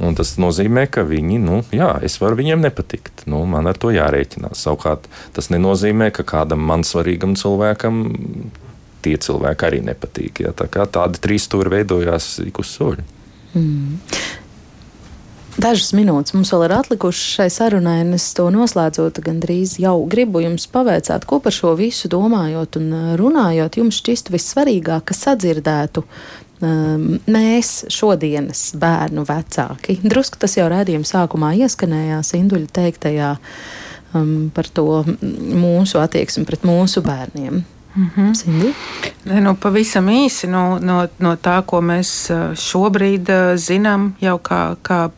Un tas nozīmē, ka viņi, nu, jā, es varu viņiem nepatikt. Nu, man ar to jārēķinās. Savukārt, tas nenozīmē, ka kādam man svarīgam cilvēkam tie cilvēki arī nepatīk. Ja? Tā tādi trīs stūri veidojās ik uz soļa. Mm. Dažas minūtes mums vēl ir atlikušas šai sarunai, un es to noslēdzot, gandrīz jau gribu jums pavaicāt, ko par šo visu domājot un runājot, jums šķistu vissvarīgāk, ka sadzirdētu um, mēs, šodienas bērnu vecāki. Drusku tas jau redzījuma sākumā ieskanējās Induļa teiktajā um, par to mūsu attieksmi pret mūsu bērniem. Mm -hmm. ne, nu, pavisam īsi no, no, no tā, ko mēs uh, šobrīd uh, zinām, jau kā, kā,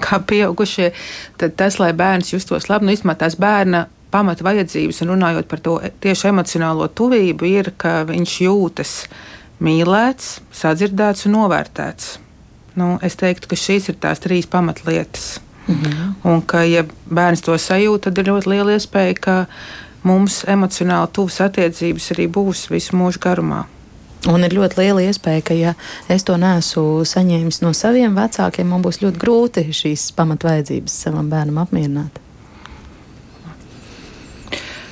kā pieaugušie, tad tas, lai bērns justos labi, nu, īstenībā tās bērna pamata vajadzības, un runājot par to tieši emocionālo tuvību, ir, ka viņš jūtas mīlēts, sadzirdēts un novērtēts. Nu, es teiktu, ka šīs ir tās trīs pamatlietas. Mhm. Un ka, ja bērns to sajūt, tad ir ļoti liela iespēja, ka mums emocionāli tuvas attiecības arī būs visu mūžu garumā. Un ir ļoti liela iespēja, ka, ja es to neesmu saņēmis no saviem vecākiem, man būs ļoti grūti šīs pamatvajadzības savam bērnam apmierināt.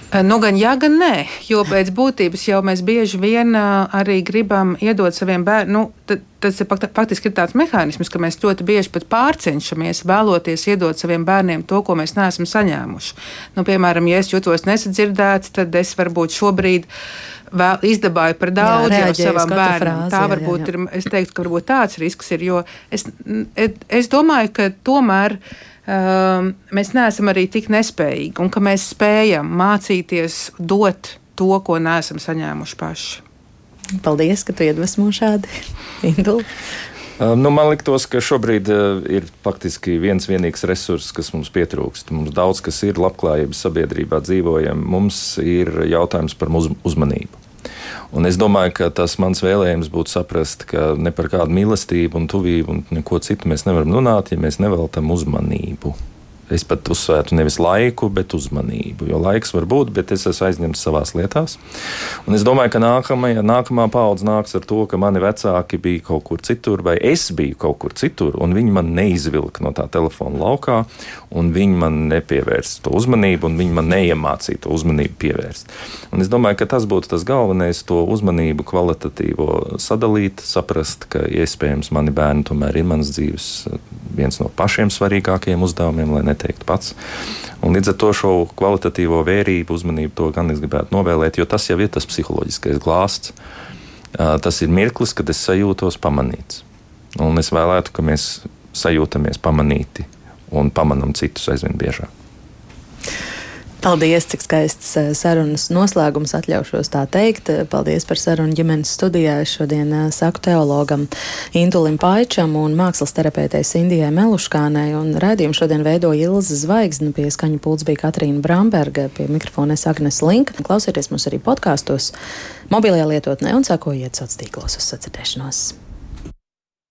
Eh, nu, gan jā, gan nē, jo pēc būtības jau mēs bieži vien eh, arī gribam iedot saviem bērniem. Nu, tas ir faktiski ir tāds mehānisms, ka mēs ļoti bieži pat pārcenšamies vēloties iedot saviem bērniem to, ko mēs neesam saņēmuši. Nu, piemēram, ja es jūtos nesadzirdēts, tad es varbūt šobrīd vēl izdabāju par daudz jā, jau savam bērnam. Frāzi, Tā varbūt jā, jā. ir, es teiktu, ka varbūt tāds risks ir, jo es, es domāju, ka tomēr um, mēs neesam arī tik nespējīgi, un ka mēs spējam mācīties dot to, ko neesam saņēmuši paši. Paldies, ka tu iedvesmo šādi, Indula. Uh, nu, man liekas, ka šobrīd uh, ir faktiski viens vienīgs resurss, kas mums pietrūkst. Mums daudz kas ir labklājības sabiedrībā dzīvojam. Mums ir jautājums par uz, uzmanību. Un es domāju, ka tas mans vēlējums būtu saprast, ka ne par kādu mīlestību un tuvību un neko citu mēs nevaram runāt, ja mēs neveltam uzmanību. Es pat uzsvērtu nevis laiku, bet uzmanību. Jo laiks var būt, bet es esmu aizņemts savā lietās. Un es domāju, ka nākamajā, nākamā paudze nāks ar to, ka mani vecāki bija kaut kur citur, vai es biju kaut kur citur, un viņi man neizvilka no tā telefona laukā, un viņi man nepievērsa to uzmanību, un viņi man neiemācīja to uzmanību pievērst. Un es domāju, ka tas būtu tas galvenais, to uzmanību kvalitatīvo sadalīt, saprast, ka iespējams mani bērni tomēr ir manas dzīves viens no pašiem svarīgākajiem uzdevumiem, lai neteiktu pats. Un līdz ar to šo kvalitatīvo vērību, uzmanību to gan es gribētu novēlēt, jo tas jau ir tas psiholoģiskais glāsts. Tas ir mirklis, kad es sajūtos pamanīts. Un es vēlētu, ka mēs sajūtamies pamanīti un pamanām citus aizvien biežāk. Paldies, cik skaists eh, sarunas noslēgums atļaušos tā teikt. Paldies par sarunu ģimenes studijā. Šodien eh, saku teologam Indulim Paičam un mākslas terapeitei Sindijai Meluškānai. Un raidījumu šodien veidoja Ilza Zvaigzne, pie skaņu pults bija Katrīna Bramberga, pie mikrofona es Agnes Linka. Klausieties mūs arī podkāstos, mobilajā lietotnē un sakojiet sociālos tīklos uz sacirdēšanos.